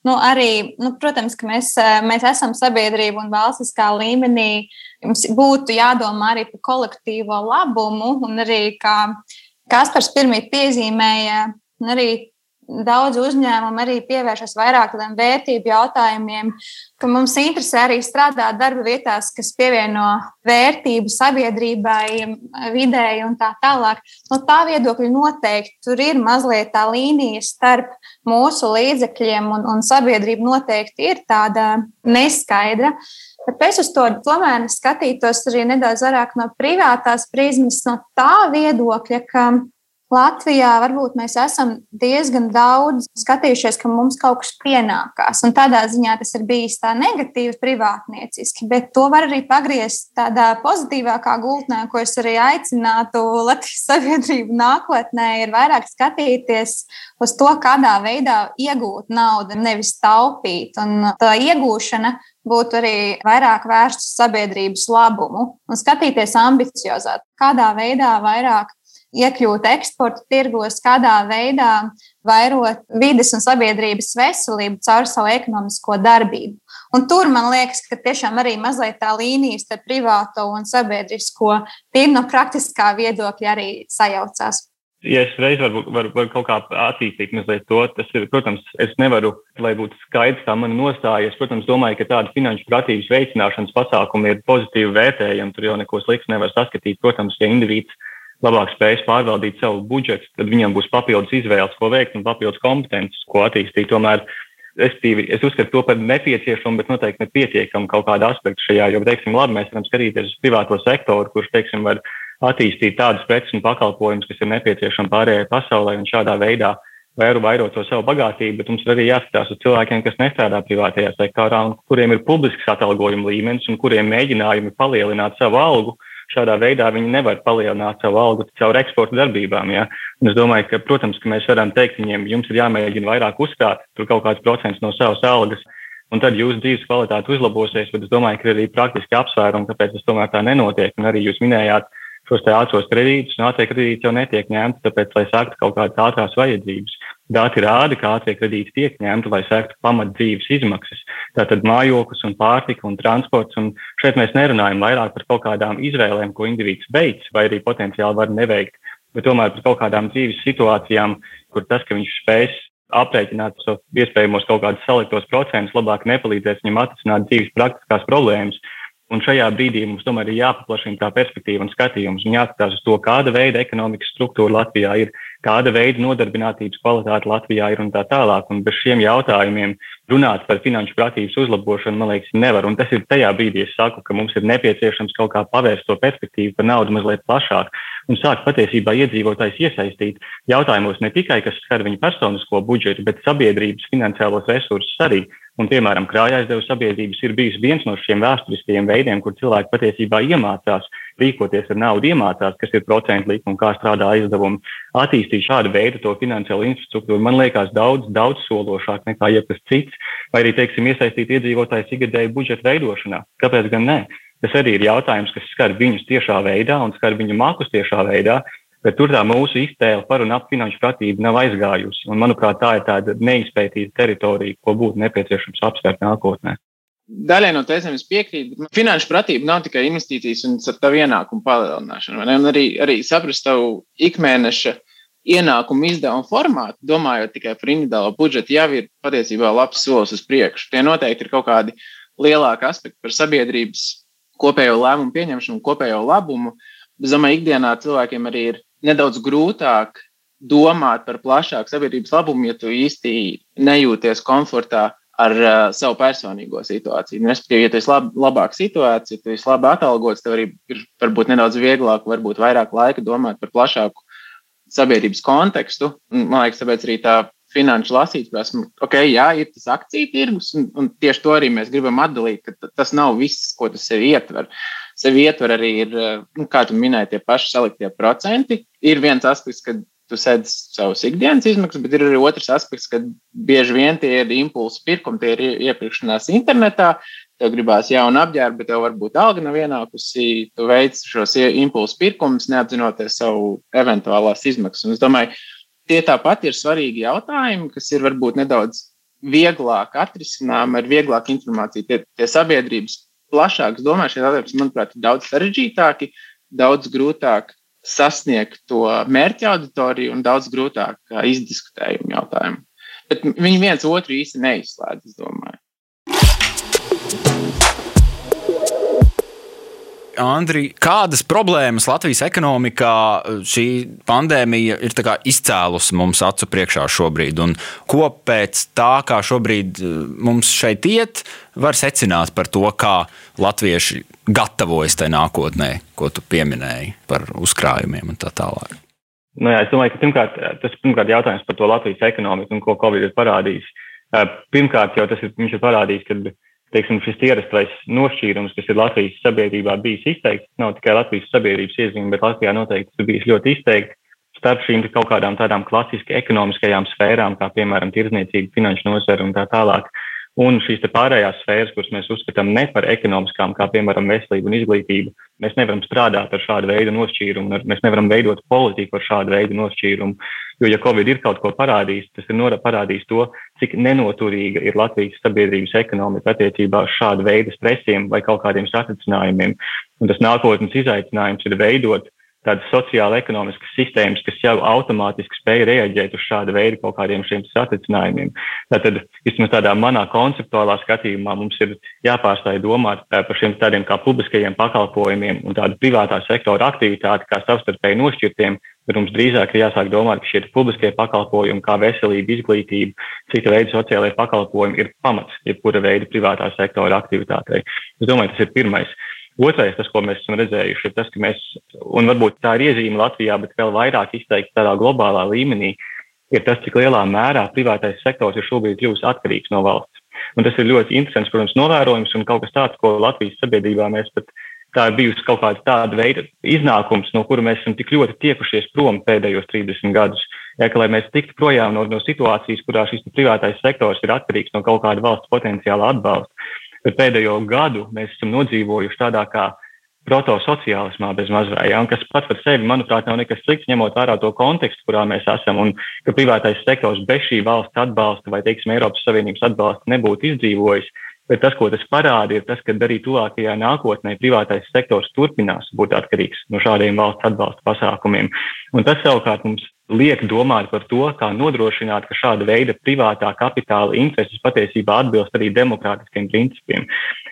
nu, arī, nu, protams, ka mēs, uh, mēs esam sabiedrība un valstiskā līmenī. Mums būtu jādomā arī par kolektīvo labumu un arī kā Kaspars pirmie piezīmēja, arī daudz uzņēmumu arī pievēršas vairāk tādiem vērtību jautājumiem, ka mums interesē arī strādāt darba vietās, kas pievieno vērtību sabiedrībai, videi un tā tālāk. No tā viedokļa noteikti tur ir mazliet tā līnija starp mūsu līdzekļiem un, un sabiedrību noteikti ir tāda neskaidra. Bet es uz to tomēr skatītos arī nedaudz vairāk no privātās prizmas, no tā viedokļa, ka Latvijā varbūt mēs esam diezgan daudz skatījušies, ka mums kaut kas pienākās. Un tādā ziņā tas ir bijis tā negatīvi, privātnieciski, bet to var arī pagriezt tādā pozitīvākā gultnē, ko es arī aicinātu Latvijas [LAUGHS] sabiedrību nākotnē, ir vairāk skatīties uz to, kādā veidā iegūt naudu, nevis taupīt. Un tā iegūšana būtu arī vairāk vērsta uz sabiedrības labumu un skatīties ambiciozāk, kādā veidā vairāk iekļūt eksporta tirgos, kādā veidā vairot vides un sabiedrības veselību caur savu ekonomisko darbību. Un tur man liekas, ka tiešām arī mazliet tā līnija starp privāto un sabiedrisko tīri no praktiskā viedokļa arī sajaucās. Ja es reiz varu, varu, varu kaut kā attīstīt to, tas ir, protams, es nevaru, lai būtu skaidrs, kā man nostāja. Es, protams, domāju, ka tāda finanšu pratības veicināšanas pasākuma ir pozitīvi vērtējama. Tur jau neko slikts nevar saskatīt. Protams, ja indivīds labāk spējas pārvaldīt savu budžetu, tad viņam būs papildus izvēles, ko veikt un papildus kompetences, ko attīstīt. Tomēr es, tīvi, es uzskatu to par nepieciešamu, bet noteikti nepietiekamu kaut kādu aspektu šajā. Jo, teiksim, labi, mēs varam skatīties uz privāto sektoru, kurš, teiksim, var attīstīt tādus preces un pakalpojumus, kas ir nepieciešami pārējai pasaulē un šādā veidā vairu vairot to savu bagātību, bet mums ir arī jāskatās uz cilvēkiem, kas nestrādā privātajā sektorā un kuriem ir publisks atalgojuma līmenis un kuriem mēģinājumi palielināt savu algu šādā veidā viņi nevar palielināt savu algu caur eksporta darbībām. Ja? Un es domāju, ka, protams, ka mēs varam teikt viņiem, jums ir jāmēģina vairāk uzkrāt kaut kāds procents no savas algas. Un tad jūsu dzīves kvalitāte uzlabosies, bet es domāju, ka ir arī praktiski apsvērumi, kāpēc tas tomēr tā nenotiek. Un arī jūs minējāt šos ātros kredītus, un ātrie kredīti jau netiek ņemti, tāpēc, lai sāktu kaut kādas ātrās vajadzības. Dati rāda, ka ātrie kredīti tiek ņemti, lai sektu pamat dzīves izmaksas. Tātad mājoklis un pārtika un transports. Un šeit mēs nerunājam vairāk par kaut kādām izvēlēm, ko indivīds veids vai arī potenciāli var neveikt, bet tomēr par kaut kādām dzīves situācijām, kur tas, ka viņš spēs aprēķināt savus iespējamos kaut kādus saliktos procentus, labāk nepalīdzēs viņam atrisināt dzīves praktiskās problēmas. Un šajā brīdī mums tomēr ir jāpaplašina tā perspektīva un skatījums un jāskatās uz to, kāda veida ekonomikas struktūra Latvijā ir, kāda veida nodarbinātības kvalitāte Latvijā ir un tā tālāk. Un bez šiem jautājumiem runāt par finanšu pratības uzlabošanu, man liekas, nevar. Un tas ir tajā brīdī, es saku, ka mums ir nepieciešams kaut kā pavērst to perspektīvu par naudu mazliet plašāk un sākt patiesībā iedzīvotājs iesaistīt jautājumos ne tikai, kas skar viņu personisko budžetu, bet sabiedrības finansiālos resursus arī. Un, piemēram, krājaizdevuma sabiedrības ir bijis viens no šiem vēsturiskajiem veidiem, kur cilvēki patiesībā iemācās rīkoties ar naudu, iemācās, kas ir procentu un kā strādā aizdevumi. Attīstīt šādu veidu to finansiālo infrastruktūru man liekas daudz, daudz sološāk nekā jebkas cits, vai arī, teiksim, iesaistīt iedzīvotājus ikgadēju budžeta veidošanā. Kāpēc gan ne? Tas arī ir jautājums, kas skar viņus tiešā veidā un skar viņu mākus tiešā veidā. Bet tur tā mūsu iztēle par un ap finanšu pratību nav aizgājusi. Un, manuprāt, tā ir tāda neizpētīta teritorija, ko būtu nepieciešams apsvērt nākotnē. Daļai no tēzēm es piekrītu. Finanšu pratība nav tikai investīcijas un tavu ienākumu palielināšana. Un arī, arī saprast tavu ikmēneša ienākumu izdevumu formātu, domājot tikai par individuālo budžetu, jau ir patiesībā labs solis uz priekšu. Tie noteikti ir kaut kādi lielāki aspekti par sabiedrības kopējo lēmumu pieņemšanu, kopējo labumu. Es domāju, ikdienā cilvēkiem arī ir nedaudz grūtāk domāt par plašāku sabiedrības labumu, ja tu īsti nejūties komfortā ar uh, savu personīgo situāciju. Nu, respektīvi, ja tu esi lab, labāka situācija, tu esi labi atalgots, tev arī ir varbūt nedaudz vieglāk, varbūt vairāk laika domāt par plašāku sabiedrības kontekstu. Man liekas, tāpēc arī tā finanšu lasītājs, ok, jā, ir tas akciju tirgus, un, un tieši to arī mēs gribam atdalīt, ka tas nav viss, ko tas sev ietver. Sev ietver arī, ir, nu, kā tu minēji, tie paši saliktie procenti. Ir viens aspekts, kad tu sēdi savus ikdienas izmaksas, bet ir arī otrs aspekts, kad bieži vien tie ir impulsu pirkumi, tie ir iepirkšanās internetā. Tev gribās jaunu apģērbu, bet tev varbūt alga nav ienākusi. Tu veic šos impulsu pirkumus, neapzinoties savu eventuālās izmaksas. Un es domāju, tie tāpat ir svarīgi jautājumi, kas ir varbūt nedaudz vieglāk atrisinām ar vieglāku informāciju. Tie, tie sabiedrības plašākas domāšanas jautājums, manuprāt, ir daudz sarežģītāki, daudz grūtāk sasniegt to mērķa auditoriju un daudz grūtāk izdiskutējumu jautājumu. Bet viņi viens otru īsti neizslēdz, es domāju. Andri, kādas problēmas Latvijas ekonomikā eh, šī pandēmija ir izcēlusi mums acu priekšā šobrīd? Un ko pēc tā, kā šobrīd eh, mums šeit iet, var secināt par to, kā latvieši gatavojas tajā nākotnē, ko tu pieminēji par uzkrājumiem un tā tālāk? Nu, jā, es domāju, ka pirmkārt, tas ir pirmkārt jautājums par to Latvijas ekonomiku un ko Covid ir parādījis. Pirmkārt, jau tas ir, ir parādījis, ka teiksim, šis ierastais nošķīrums, kas ir Latvijas sabiedrībā bijis izteikts, nav tikai Latvijas sabiedrības iezīme, bet Latvijā noteikti tas bijis ļoti izteikti starp šīm kaut kādām tādām klasiski ekonomiskajām sfērām, kā piemēram tirzniecība, finanšu nozara un tā tālāk. Un šīs pārējās sfēras, kuras mēs uzskatām ne par ekonomiskām, kā piemēram veselība un izglītība, mēs nevaram strādāt ar šādu veidu nošķīrumu, mēs nevaram veidot politiku ar šādu veidu nošķīrumu. Jo, ja Covid ir kaut ko parādījis, tas ir parādījis to, cik nenoturīga ir Latvijas sabiedrības ekonomika attiecībā uz šādu veidu stresiem vai kaut kādiem satricinājumiem. Un tas nākotnes izaicinājums ir veidot tādas sociāla ekonomiskas sistēmas, kas jau automātiski spēj reaģēt uz šādu veidu kaut kādiem šiem satricinājumiem. Tātad, vismaz tādā manā konceptuālā skatījumā, mums ir jāpārstāj domāt par šiem tādiem kā publiskajiem pakalpojumiem un tādu privātā sektora aktivitāti kā savstarpēji nošķirtiem, bet mums drīzāk ir jāsāk domāt, ka šie publiskie pakalpojumi, kā veselība, izglītība, cita veida sociālajie pakalpojumi, ir pamats jebkura veida privātā sektora aktivitātei. Es domāju, tas ir pirmais. Otrais, tas, ko mēs esam redzējuši, ir tas, ka mēs, un varbūt tā ir iezīme Latvijā, bet vēl vairāk izteikti tādā globālā līmenī, ir tas, cik lielā mērā privātais sektors ir šobrīd kļuvis atkarīgs no valsts. Un tas ir ļoti interesants, protams, novērojums un kaut kas tāds, ko Latvijas sabiedrībā mēs pat tā ir bijusi kaut kāda tāda veida iznākums, no kura mēs esam tik ļoti tiekušies prom pēdējos 30 gadus. Ja, ka, lai mēs tiktu projām no, no situācijas, kurā šis privātais sektors ir atkarīgs no kaut kāda valsts potenciāla atbalsta, bet pēdējo gadu mēs esam nodzīvojuši tādā kā protosociālismā bez mazvai, ja, un kas pats par sevi, manuprāt, nav nekas slikts, ņemot vērā to kontekstu, kurā mēs esam, un ka privātais sektors bez šī valsts atbalsta vai, teiksim, Eiropas Savienības atbalsta nebūtu izdzīvojis. Bet tas, ko tas parāda, ir tas, ka arī tuvākajā nākotnē privātais sektors turpinās būt atkarīgs no šādiem valsts atbalsta pasākumiem. Un tas savukārt mums liek domāt par to, kā nodrošināt, ka šāda veida privātā kapitāla intereses patiesībā atbilst arī demokrātiskiem principiem,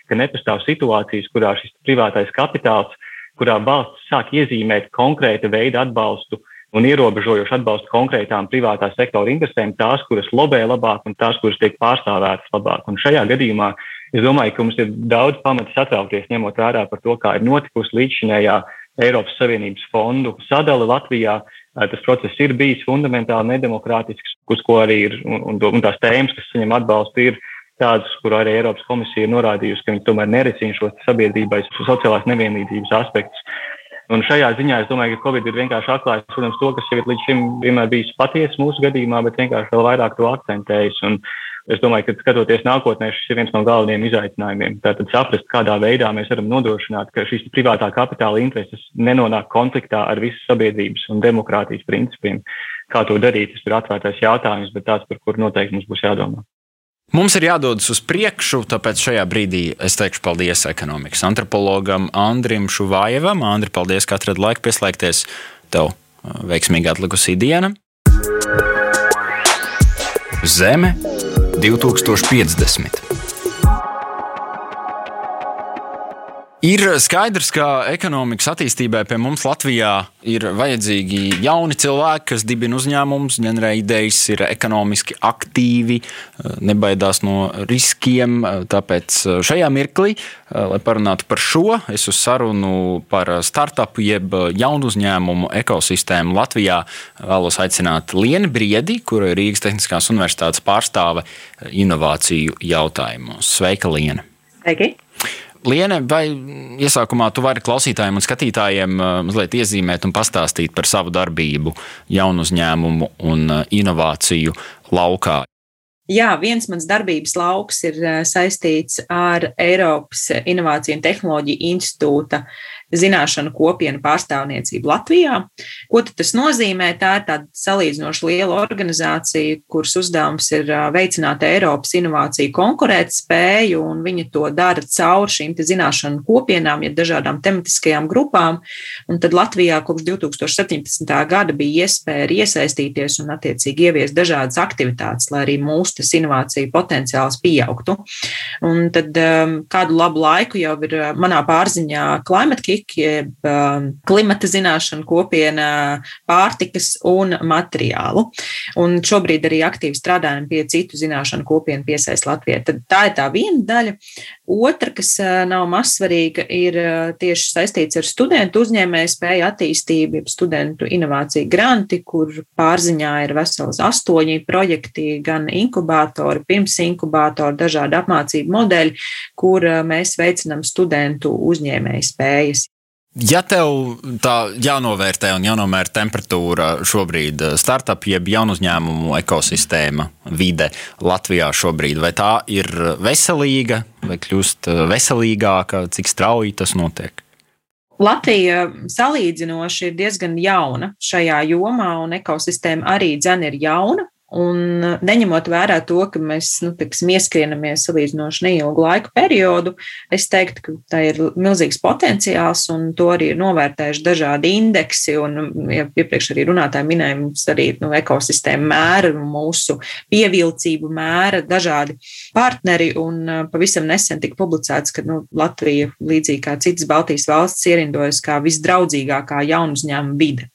ka nepastāv situācijas, kurā šis privātais kapitāls, kurā valsts sāk iezīmēt konkrēta veida atbalstu un ierobežojošu atbalstu konkrētām privātā sektora interesēm, tās, kuras lobē labāk un tās, kuras tiek pārstāvētas labāk. Un šajā gadījumā es domāju, ka mums ir daudz pamata satraukties, ņemot vērā par to, kā ir notikusi līdzinējā Eiropas Savienības fondu sadale Latvijā, Tas process ir bijis fundamentāli nedemokrātisks, uz ko arī ir, un, un, un tās tēmas, kas saņem atbalstu, ir tādas, kur arī Eiropas komisija ir norādījusi, ka viņi tomēr nerisina šos sabiedrībai sociālās nevienlīdzības aspektus. Un šajā ziņā es domāju, ka Covid ir vienkārši atklājis, protams, to, kas jau līdz šim vienmēr bijis patiesa mūsu gadījumā, bet vienkārši vēl vairāk to akcentējis. Un, Es domāju, ka skatoties nākotnē, šis ir viens no galvenajiem izaicinājumiem. Tātad saprast, kādā veidā mēs varam nodrošināt, ka šīs privātā kapitāla intereses nenonāk konfliktā ar visas sabiedrības un demokrātijas principiem. Kā to darīt, tas ir atvērtais jautājums, bet tāds, par kuru noteikti mums būs jādomā. Mums ir jādodas uz priekšu, tāpēc šajā brīdī es teikšu paldies ekonomikas antropologam Andrim Šuvājevam. Andri, paldies, ka atradāt laiku pieslēgties. Tev veiksmīgi atlikusī diena. Zeme 2050. Ir skaidrs, ka ekonomikas attīstībai pie mums Latvijā ir vajadzīgi jauni cilvēki, kas dibina uzņēmumus, ģenerē idejas, ir ekonomiski aktīvi, nebaidās no riskiem. Tāpēc šajā mirklī, lai parunātu par šo, es uz sarunu par startupu jeb jaunu uzņēmumu ekosistēmu Latvijā vēlos aicināt Lienu Briedi, kura ir Rīgas Tehniskās Universitātes pārstāve inovāciju jautājumos. Sveika, Liena! Sveiki! Liene, vai iesākumā tu vari klausītājiem un skatītājiem uh, mazliet iezīmēt un pastāstīt par savu darbību, jaunu uzņēmumu un uh, inovāciju laukā? Jā, viens mans darbības lauks ir uh, saistīts ar Eiropas Innovāciju un Tehnoloģiju institūta zināšanu kopienu pārstāvniecību Latvijā. Ko tas nozīmē? Tā ir tāda salīdzinoši liela organizācija, kuras uzdevums ir veicināt Eiropas inovāciju konkurētspēju, un viņi to dara caur šīm zināšanu kopienām, ja dažādām tematiskajām grupām. Un tad Latvijā kopš 2017. gada bija iespēja iesaistīties un attiecīgi ieviest dažādas aktivitātes, lai arī mūsu tas inovāciju potenciāls pieaugtu. Un tad um, kādu labu laiku jau ir manā pārziņā Climate Kick robotika, jeb um, klimata zināšanu kopiena, pārtikas un materiālu. Un šobrīd arī aktīvi strādājam pie citu zināšanu kopienu piesaist Latvijai. Tad tā ir tā viena daļa. Otra, kas uh, nav mazsvarīga, ir uh, tieši saistīts ar studentu uzņēmēju spēju attīstību, jeb studentu inovāciju granti, kur pārziņā ir vesels astoņi projekti, gan inkubātori, pirms inkubātori, dažādi apmācību modeļi, kur uh, mēs veicinām studentu uzņēmēju spējas. Ja tev tā jānovērtē un jānomēra temperatūra šobrīd, eh, startup jeb jaunu uzņēmumu ekosistēma, vide Latvijā šobrīd, vai tā ir veselīga, vai kļūst eh, veselīgāka, cik strauji tas notiek? Latvija salīdzinoši ir diezgan jauna šajā jomā, un ekosistēma arī dzen ir jauna. Un uh, neņemot vērā to, ka mēs nu, tiksim, ieskrienamies salīdzinoši neilgu laiku periodu, es teiktu, ka tā ir milzīgs potenciāls, un to arī ir novērtējuši dažādi indeksi. Un, ja iepriekš arī runātāji minēja, mums arī nu, ekosistēma mēra, mūsu pievilcību mēra dažādi partneri. Un uh, pavisam nesen tika publicēts, ka nu, Latvija, līdzīgi kā citas Baltijas valsts, ierindojas kā visdraudzīgākā jaunu uzņēmumu vide.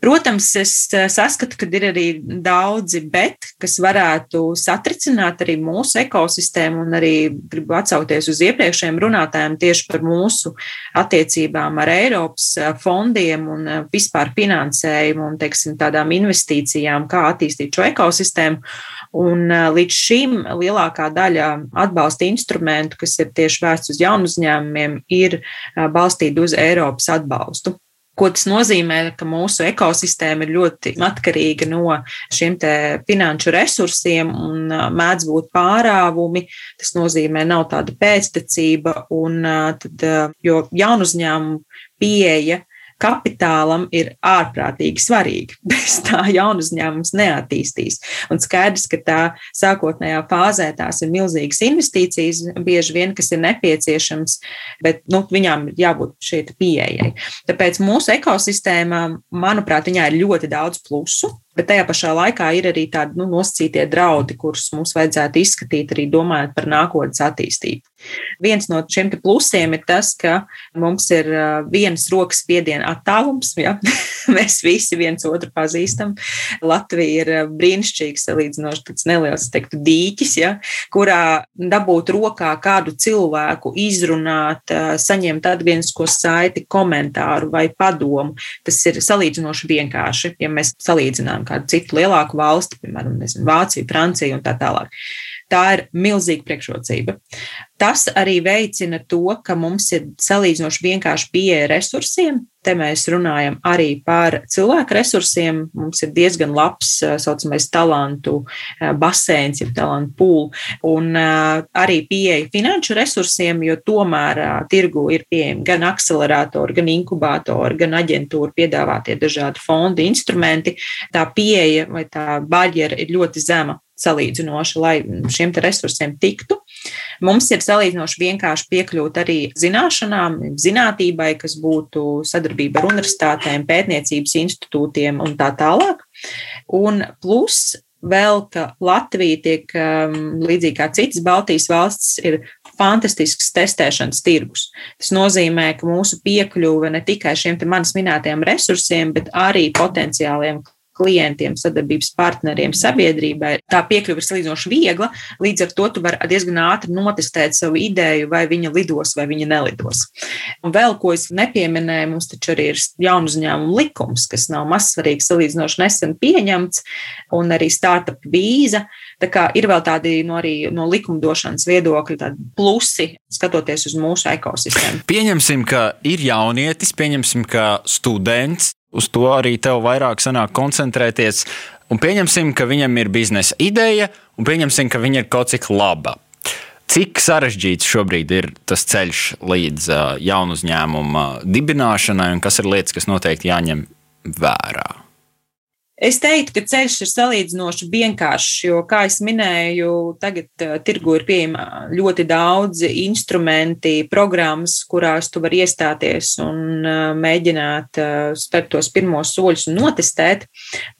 Protams, es eh, saskatu, ka ir arī daudzi bet, kas varētu satricināt arī mūsu ekosistēmu, un arī gribu atsaukties uz iepriekšējiem runātājiem tieši par mūsu attiecībām ar Eiropas eh, fondiem un eh, vispār finansējumu un, teiksim, tādām investīcijām, kā attīstīt šo ekosistēmu. Un līdz šim lielākā daļa atbalsta instrumentu, kas ir tieši vērsts uz jaunu uzņēmumiem, ir balstīti uz Eiropas atbalstu. Ko tas nozīmē, ka mūsu ekosistēma ir ļoti atkarīga no šiem finanšu resursiem un mēdz būt pārāvumi. Tas nozīmē, nav tāda pēctecība, un tad, jo jaunu uzņēmumu pieeja kapitālam ir ārprātīgi svarīgi. [LAUGHS] Bez tā jaunu uzņēmums neattīstīs. Un skaidrs, ka tā sākotnējā fāzē tās ir milzīgas investīcijas, bieži vien, kas ir nepieciešams, bet nu, viņām ir jābūt šī pieejai. Tāpēc mūsu ekosistēmā, manuprāt, viņā ir ļoti daudz plusu. Bet tajā pašā laikā ir arī tādi nu, nosacītie draudi, kurus mums vajadzētu izskatīt arī domājot par nākotnes attīstību. Viens no šiem plusiem ir tas, ka mums ir vienas rokas spiediena attālums. Ja? [LAUGHS] Mēs visi viens otru pazīstam. Latvija ir brīnišķīgs, salīdzinoši tāds neliels teiktu, dīķis, ja? kurā dabūt rokā kādu cilvēku, izrunāt, saņemt atgrieznisko saiti, komentāru vai padomu. Tas ir salīdzinoši vienkārši, ja mēs salīdzinām kādu citu lielāku valsti, piemēram, nezinu, Vāciju, Franciju un tā tālāk. Tā ir milzīga priekšrocība. Tas arī veicina to, ka mums ir salīdzinoši vienkārši pieeja resursiem. Te mēs runājam arī par cilvēku resursiem. Mums ir diezgan labs, tā saucamais, talantu basēns, jeb talantu pūl, un arī pieeja finanšu resursiem, jo tomēr tirgu ir pieejami gan akceleratori, gan inkubātori, gan aģentūra piedāvātie dažādi fondi, instrumenti. Tā pieeja vai tā barjera ir ļoti zema salīdzinoši, lai šiem resursiem tiktu. Mums ir salīdzinoši vienkārši piekļūt arī zināšanām, zinātībai, kas būtu sadarbība ar universitātēm, pētniecības institūtiem un tā tālāk. Un plus vēl, ka Latvija tiek um, līdzīgi kā citas Baltijas valstis, ir fantastisks testēšanas tirgus. Tas nozīmē, ka mūsu piekļuve ne tikai šiem manis minētajiem resursiem, bet arī potenciāliem klientiem, sadarbības partneriem, sabiedrībai. Tā piekļuve ir salīdzinoši viegla, līdz ar to tu vari diezgan ātri notestēt savu ideju, vai viņa lidos vai viņa nelidos. Un vēl ko es nepieminēju, mums taču arī ir jaunu uzņēmumu likums, kas nav mazsvarīgs, salīdzinoši nesen pieņemts, un arī startup vīza. Tā kā ir vēl tādi no, arī, no likumdošanas viedokļa plusi, skatoties uz mūsu ekosistēmu. Pieņemsim, ka ir jaunietis, pieņemsim, ka students uz to arī tev vairāk sanāk koncentrēties. Un pieņemsim, ka viņam ir biznesa ideja, un pieņemsim, ka viņa ir kaut cik laba. Cik sarežģīts šobrīd ir tas ceļš līdz uh, jaunu uzņēmumu dibināšanai, un kas ir lietas, kas noteikti jāņem vērā? Es teiktu, ka ceļš ir salīdzinoši vienkāršs, jo, kā jau minēju, tagad uh, tirgu ir pieejama ļoti daudz instrumenti, programmas, kurās tu vari iestāties un uh, mēģināt uh, spērt tos pirmos soļus un notestēt.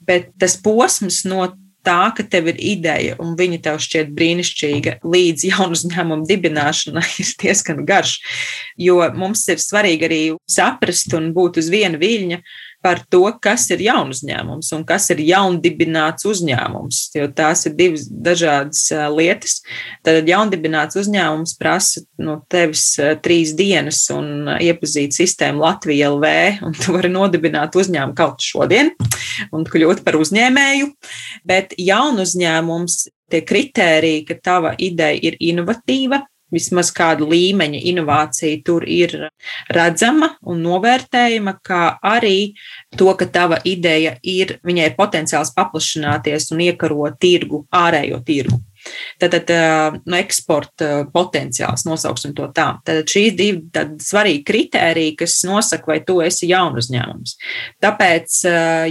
Bet tas posms no tā, ka tev ir ideja un viņa tev šķiet brīnišķīga līdz jaunu uzņēmumu dibināšanai, [LAUGHS] ir diezgan garš. Jo mums ir svarīgi arī saprast un būt uz viena viļņa par to, kas ir jaunu uzņēmums un kas ir jaundibināts uzņēmums. Jo tās ir divas dažādas lietas. Tad jaundibināts uzņēmums prasa no tevis trīs dienas un iepazīt sistēmu Latvijā LV, un tu vari nodibināt uzņēmumu kaut šodien un kļūt par uzņēmēju. Bet jaunu uzņēmums tie kritēriji, ka tava ideja ir inovatīva, vismaz kāda līmeņa inovācija tur ir redzama un novērtējama, kā arī to, ka tava ideja ir, viņai ir potenciāls paplašināties un iekarot tirgu, ārējo tirgu. Tātad no eksporta potenciāls, nosauksim to tā. Tātad šīs divi svarīgi kriteriji, kas nosaka, vai tu esi jaunu uzņēmums. Tāpēc,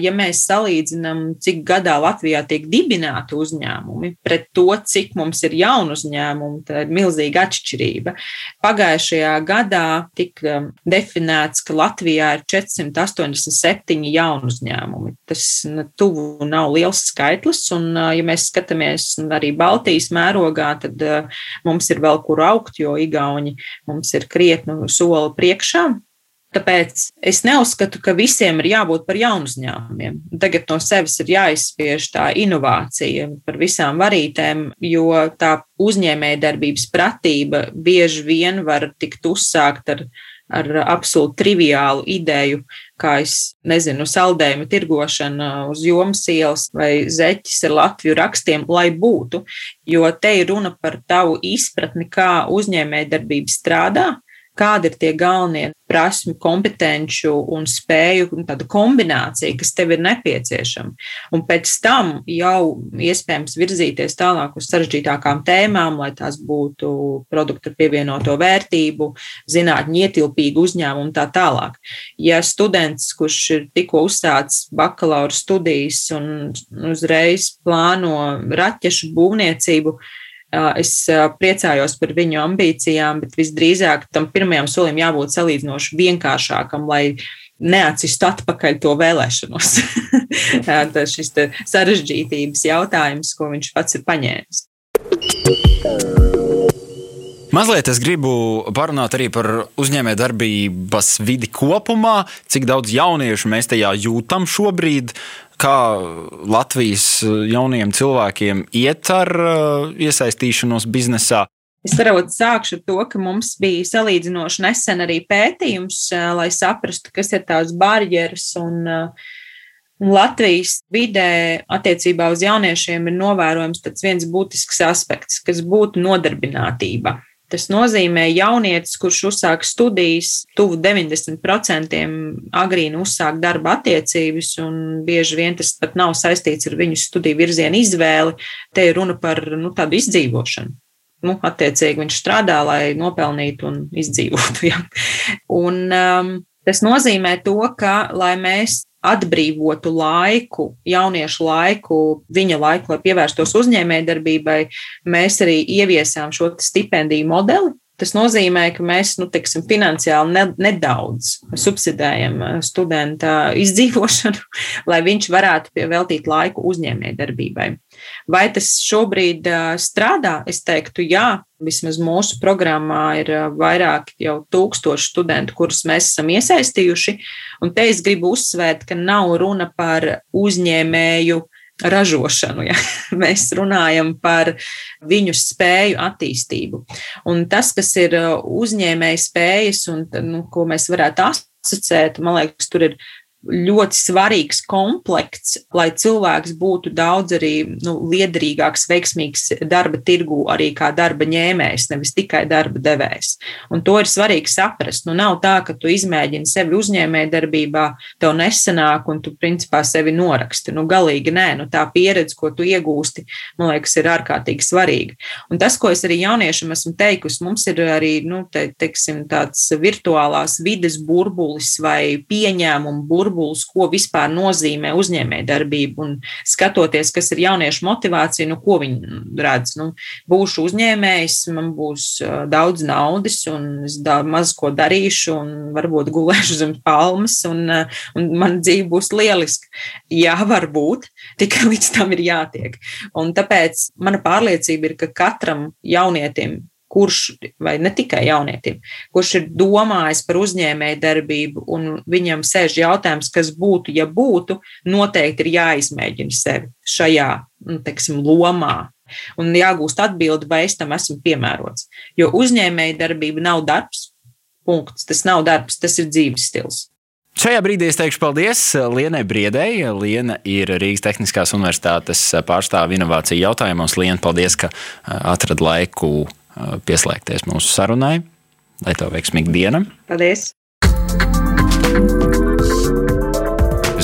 ja mēs salīdzinām, cik gadā Latvijā tiek dibināti uzņēmumi pret to, cik mums ir jaunu uzņēmumu, tad ir milzīga atšķirība. Pagājušajā gadā tika definēts, ka Latvijā ir 487 jaunu uzņēmumi. Tas nu, tuvu nav liels skaitlis, un ja mēs skatāmies arī Baltijas Baltijas mērogā, tad uh, mums ir vēl kur augt, jo Igauni mums ir krietnu soli priekšā. Tāpēc es neuzskatu, ka visiem ir jābūt par jaunu uzņēmumiem. Tagad no sevis ir jāizspiež tā inovācija par visām varītēm, jo tā uzņēmējdarbības pratība bieži vien var tikt uzsākt ar ar absolūti triviālu ideju, kā es nezinu, saldējumu tirgošana uz jomas ielas vai zeķis ar Latviju rakstiem, lai būtu. Jo te ir runa par tavu izpratni, kā uzņēmējdarbība strādā, kādi ir tie galvenie prasmu, kompetenci un spēju un tāda kombinācija, kas tev ir nepieciešama. Un pēc tam jau iespējams virzīties tālāk uz sarežģītākām tēmām, lai tās būtu produktu pievienoto vērtību, zinātņu ietilpīgu uzņēmumu un tā tālāk. Ja students, kurš ir tikko uzsācis bakalaura studijas un uzreiz plāno raķešu būvniecību, Es priecājos par viņu ambīcijām, bet visdrīzāk tam pirmajam solim jābūt salīdzinoši vienkāršākam, lai neatsistu atpakaļ to vēlēšanos. [LAUGHS] Tas šis sarežģītības jautājums, ko viņš pats ir paņēmis. Mazliet es gribu parunāt arī par uzņēmējdarbības vidi kopumā, cik daudz jauniešu mēs tajā jūtam šobrīd, kā Latvijas jauniem cilvēkiem iet ar uh, iesaistīšanos biznesā. Es varbūt sākšu ar to, ka mums bija salīdzinoši nesen arī pētījums, uh, lai saprastu, kas ir tās barjeras un uh, Latvijas vidē attiecībā uz jauniešiem ir novērojams viens būtisks aspekts, kas būtu nodarbinātība. Tas nozīmē, jaunietis, kurš uzsāk studijas, tuvu 90% agrīni uzsāk darba attiecības, un bieži vien tas pat nav saistīts ar viņu studiju virzienu izvēli. Te ir runa par nu, tādu izdzīvošanu. Nu, attiecīgi viņš strādā, lai nopelnītu un izdzīvotu. [LAUGHS] Ja. Un, um, tas nozīmē to, ka, lai mēs atbrīvotu laiku, jauniešu laiku, viņa laiku, lai pievērstos uzņēmējdarbībai, mēs arī ieviesām šo stipendiju modeli, Tas nozīmē, ka mēs nu, tiksim, finansiāli ne, nedaudz subsidējam uh, studenta izdzīvošanu, [LAUGHS] lai viņš varētu veltīt laiku uzņēmējdarbībai. Vai tas šobrīd uh, strādā? Es teiktu, jā. Vismaz mūsu programmā ir vairāk jau tūkstoši studentu, kurus mēs esam iesaistījuši. Un te es gribu uzsvērt, ka nav runa par uzņēmēju ražošanu. Ja? [LAUGHS] Mēs runājam par viņu spēju attīstību. Un tas, kas ir uzņēmēja spējas un nu, ko mēs varētu asociēt, man liekas, tur ir ļoti svarīgs komplekts, lai cilvēks būtu daudz arī nu, liederīgāks, veiksmīgs darba tirgū, arī kā darba ņēmējs, nevis tikai darba devējs. Un to ir svarīgi saprast. Nu, nav tā, ka tu izmēģini sevi uzņēmēji darbībā, tev nesanāk un tu principā sevi noraksti. Nu, galīgi nē, nu, tā pieredze, ko tu iegūsti, man liekas, ir ārkārtīgi svarīga. Un tas, ko es arī jauniešiem esmu teikusi, mums ir arī, nu, te, teiksim, tāds virtuālās vides burbulis vai pieņēmumu burbulis burbulis, ko vispār nozīmē uzņēmējdarbība. Un skatoties, kas ir jauniešu motivācija, nu, ko viņi redz. Nu, būšu uzņēmējs, man būs daudz naudas, un es maz ko darīšu, un varbūt gulēšu zem palmas, un, un man dzīve būs lieliska. Jā, varbūt, tikai līdz tam ir jātiek. Un tāpēc mana pārliecība ir, ka katram jaunietim kurš, vai ne tikai jaunietim, kurš ir domājis par uzņēmēju darbību, un viņam sēž jautājums, kas būtu, ja būtu, noteikti ir jāizmēģina sevi šajā, nu, teiksim, lomā. Un jāgūst atbildi, vai es tam esmu piemērots. Jo uzņēmēja darbība nav darbs, punkts. Tas nav darbs, tas ir dzīves stils. Šajā brīdī es teikšu paldies Lienai Briedei. Liena ir Rīgas Tehniskās Universitātes pārstāve inovāciju jautājumos. Liena, paldies, ka atrad laiku pieslēgties mūsu sarunai. Lai tev veiksmīga diena! Paldies!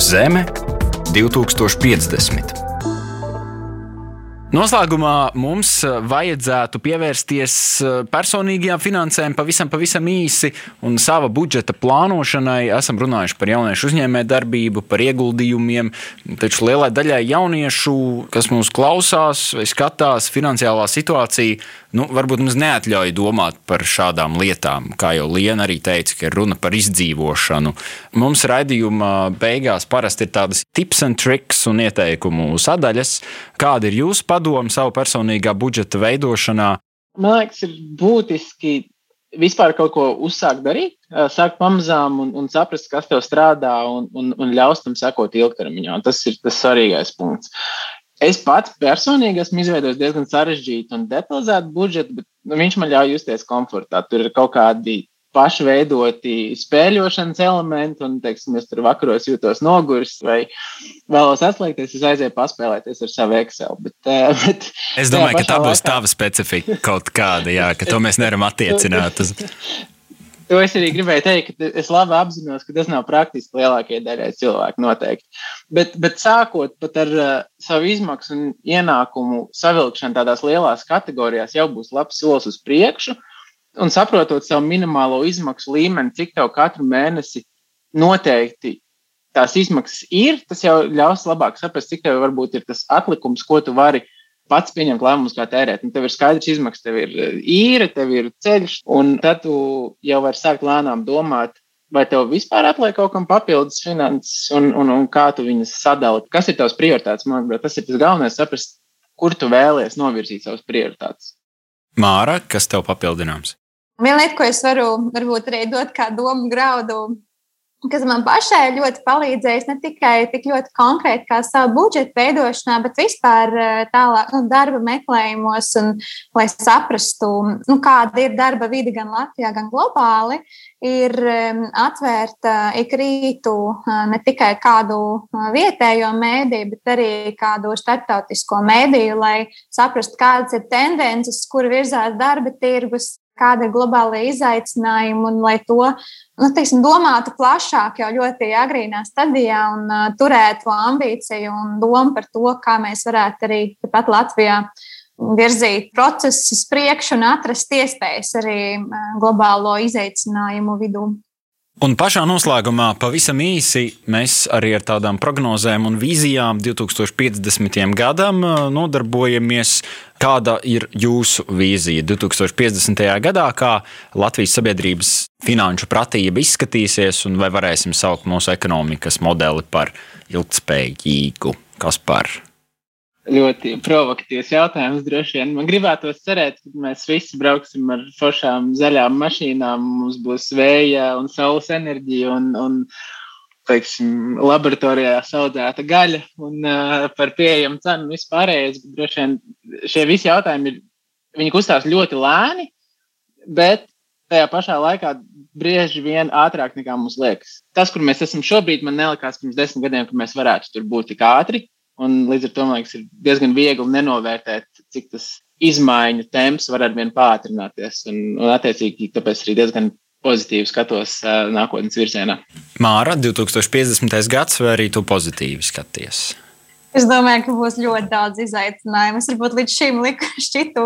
Zeme 2050. Noslēgumā mums eh, vajadzētu pievērsties eh, personīgajām finansēm pavisam, pavisam īsi un sava budžeta plānošanai. Esam runājuši par jauniešu uzņēmējdarbību, par ieguldījumiem. Taču lielai daļai jauniešu, kas mūs klausās vai skatās, finansiālā situācija nu, varbūt mums neatļauj domāt par šādām lietām. Kā jau Liena arī teica, ka ir runa par izdzīvošanu. Mums raidījuma beigās parasti ir tādas tips and tricks un ieteikumu sadaļas. Kāda ir jūsu padoma savu personīgā budžeta veidošanā? Man liekas, ir būtiski vispār kaut ko uzsākt darīt, sākt pamazām un, un saprast, kas tev strādā, un, un, un ļaus tam sekot ilgtermiņā. Tas ir tas svarīgais punkts. Es pats personīgi esmu izveidojis diezgan sarežģītu un detalizētu budžetu, bet nu, viņš man ļauj justies komfortā. Tur ir kaut kādi pašveidoti spēļošanas elementi, un, teiksim, es tur vakaros jūtos noguris vai vēlos atslēgties, es aizēju paspēlēties ar savu Excel. Bet, [LAUGHS] bet, es domāju, ka tā būs laikā... tava specifika kaut kāda, jā, ka to mēs nevaram attiecināt uz. [LAUGHS] To es arī gribēju teikt, ka es labi apzinos, ka tas nav praktiski lielākajai daļai cilvēku noteikti. Bet, bet sākot pat ar uh, savu izmaksu un ienākumu savilkšanu tādās lielās kategorijās, jau būs labs solis uz priekšu. Un saprotot savu minimālo izmaksu līmeni, cik tev katru mēnesi noteikti tās izmaksas ir, tas jau ļaus labāk saprast, cik tev varbūt ir tas atlikums, ko tu vari pats pieņemt lēmumus, kā tērēt. Un tev ir skaidrs izmaksas, tev ir eh, īre, tev ir ceļš, un tad tu jau vari sākt lēnām domāt, vai tev vispār atliek kaut kam papildus finanses, un, un, un kā tu viņas sadali. Kas ir tavs prioritātes? Man liekas, tas ir tas galvenais, saprast, kur tu vēlies novirzīt savas prioritātes. Māra, kas tev papildināms? Viena lieta, ko es varu varbūt arī dot kā domu graudu kas man pašai ļoti palīdzējis ne tikai tik ļoti konkrēti kā savu budžetu veidošanā, bet vispār eh, tālāk nu, darba meklējumos, un lai saprastu, nu, kāda ir darba vide gan Latvijā, gan globāli, ir atvērt ik rītu eh, ne tikai kādu eh, vietējo mēdīju, bet arī kādu starptautisko mēdīju, lai saprastu, kādas ir tendences, kur virzās darba tirgus, kāda ir globālajie izaicinājumi, un lai to nu, teiksim, domātu plašāk jau ļoti agrīnā stadijā un uh, turētu ambīciju un domu par to, kā mēs varētu arī pat Latvijā virzīt procesus priekšu un atrast iespējas arī globālo izaicinājumu vidū. Un pašā noslēgumā pavisam īsi mēs arī ar tādām prognozēm un vīzijām 2050. gadam uh, nodarbojamies. Kāda ir jūsu vīzija 2050. gadā, kā Latvijas sabiedrības finanšu pratība izskatīsies, un vai varēsim saukt mūsu ekonomikas modeli par ilgspējīgu? Kas par? Ļoti provokatīvs jautājums. Droši vien man gribētos cerēt, ka mēs visi brauksim ar foršām zaļām mašīnām, mums būs vēja un saules enerģija un, un teiksim, laboratorijā audzēta gaļa un uh, par pieejamu cenu vispārējais. Droši vien šie visi jautājumi ir, viņi kustās ļoti lēni, bet tajā pašā laikā bieži vien ātrāk nekā mums liekas. Tas, kur mēs esam šobrīd, man nelikās pirms desmit gadiem, ka mēs varētu tur būt tik ātri. Un līdz ar to man liekas, ir diezgan viegli nenovērtēt, cik tas izmaiņu temps var arvien pātrināties. Un, un attiecīgi, tāpēc arī diezgan pozitīvi skatos uh, nākotnes virzienā. Māra, 2050. gads, vai arī tu pozitīvi skaties? Es domāju, ka būs ļoti daudz izaicinājumu. Es varbūt līdz šim [LAUGHS] šķitu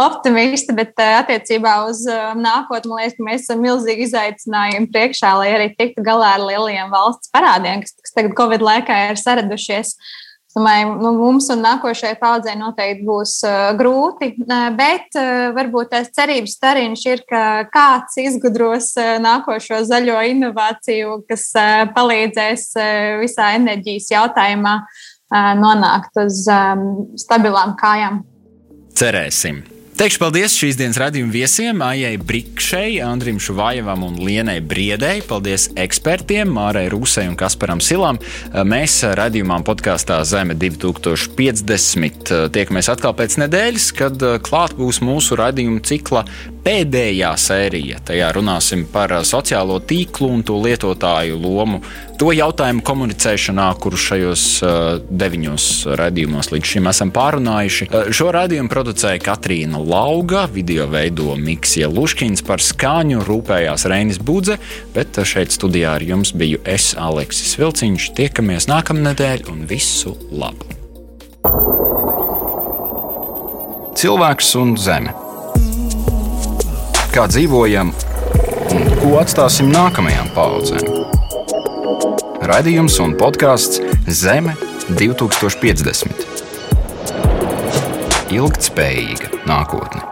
optimisti, bet uh, attiecībā uz uh, nākotni man liekas, ka mēs esam milzīgi izaicinājumi priekšā, lai arī tiktu galā ar lielajiem valsts parādiem, kas, kas tagad Covid laikā ir saradušies. Es domāju, nu, mums un nākošajai paudzei noteikti būs uh, grūti, uh, bet uh, varbūt tās cerības stariņš ir, ka kāds izgudros uh, nākošo zaļo inovāciju, kas uh, palīdzēs uh, visā enerģijas jautājumā nonākt uz stabilām kājām. Cerēsim! Teikšu paldies šīs dienas radījuma viesiem, Aijai Brikšai, Andrim Šuvajevam un Lienai Briedei. Paldies ekspertiem, Mārai Rūsai un Kasparam Silam. Mēs radījumā podkāstā Zeme 2050 tiekamies atkal pēc nedēļas, kad klāt būs mūsu radījuma cikla pēdējā sērija. Tajā runāsim par sociālo tīklu un to lietotāju lomu, to jautājumu komunicēšanā, kuru šajos deviņos radījumos līdz šim esam pārunājuši. Šo radījumu producēja Katrīna Lauga, video veido Miksija Luškins, par skaņu rūpējās Reinis Budze, bet šeit studijā ar jums biju es, Aleksis Vilciņš. Tiekamies nākamnedēļ un visu labu! Cilvēks un zeme. Kā dzīvojam un ko atstāsim nākamajām paudzēm? Radījums un podkāsts Zeme 2050. Ilgtspējīga nākotne.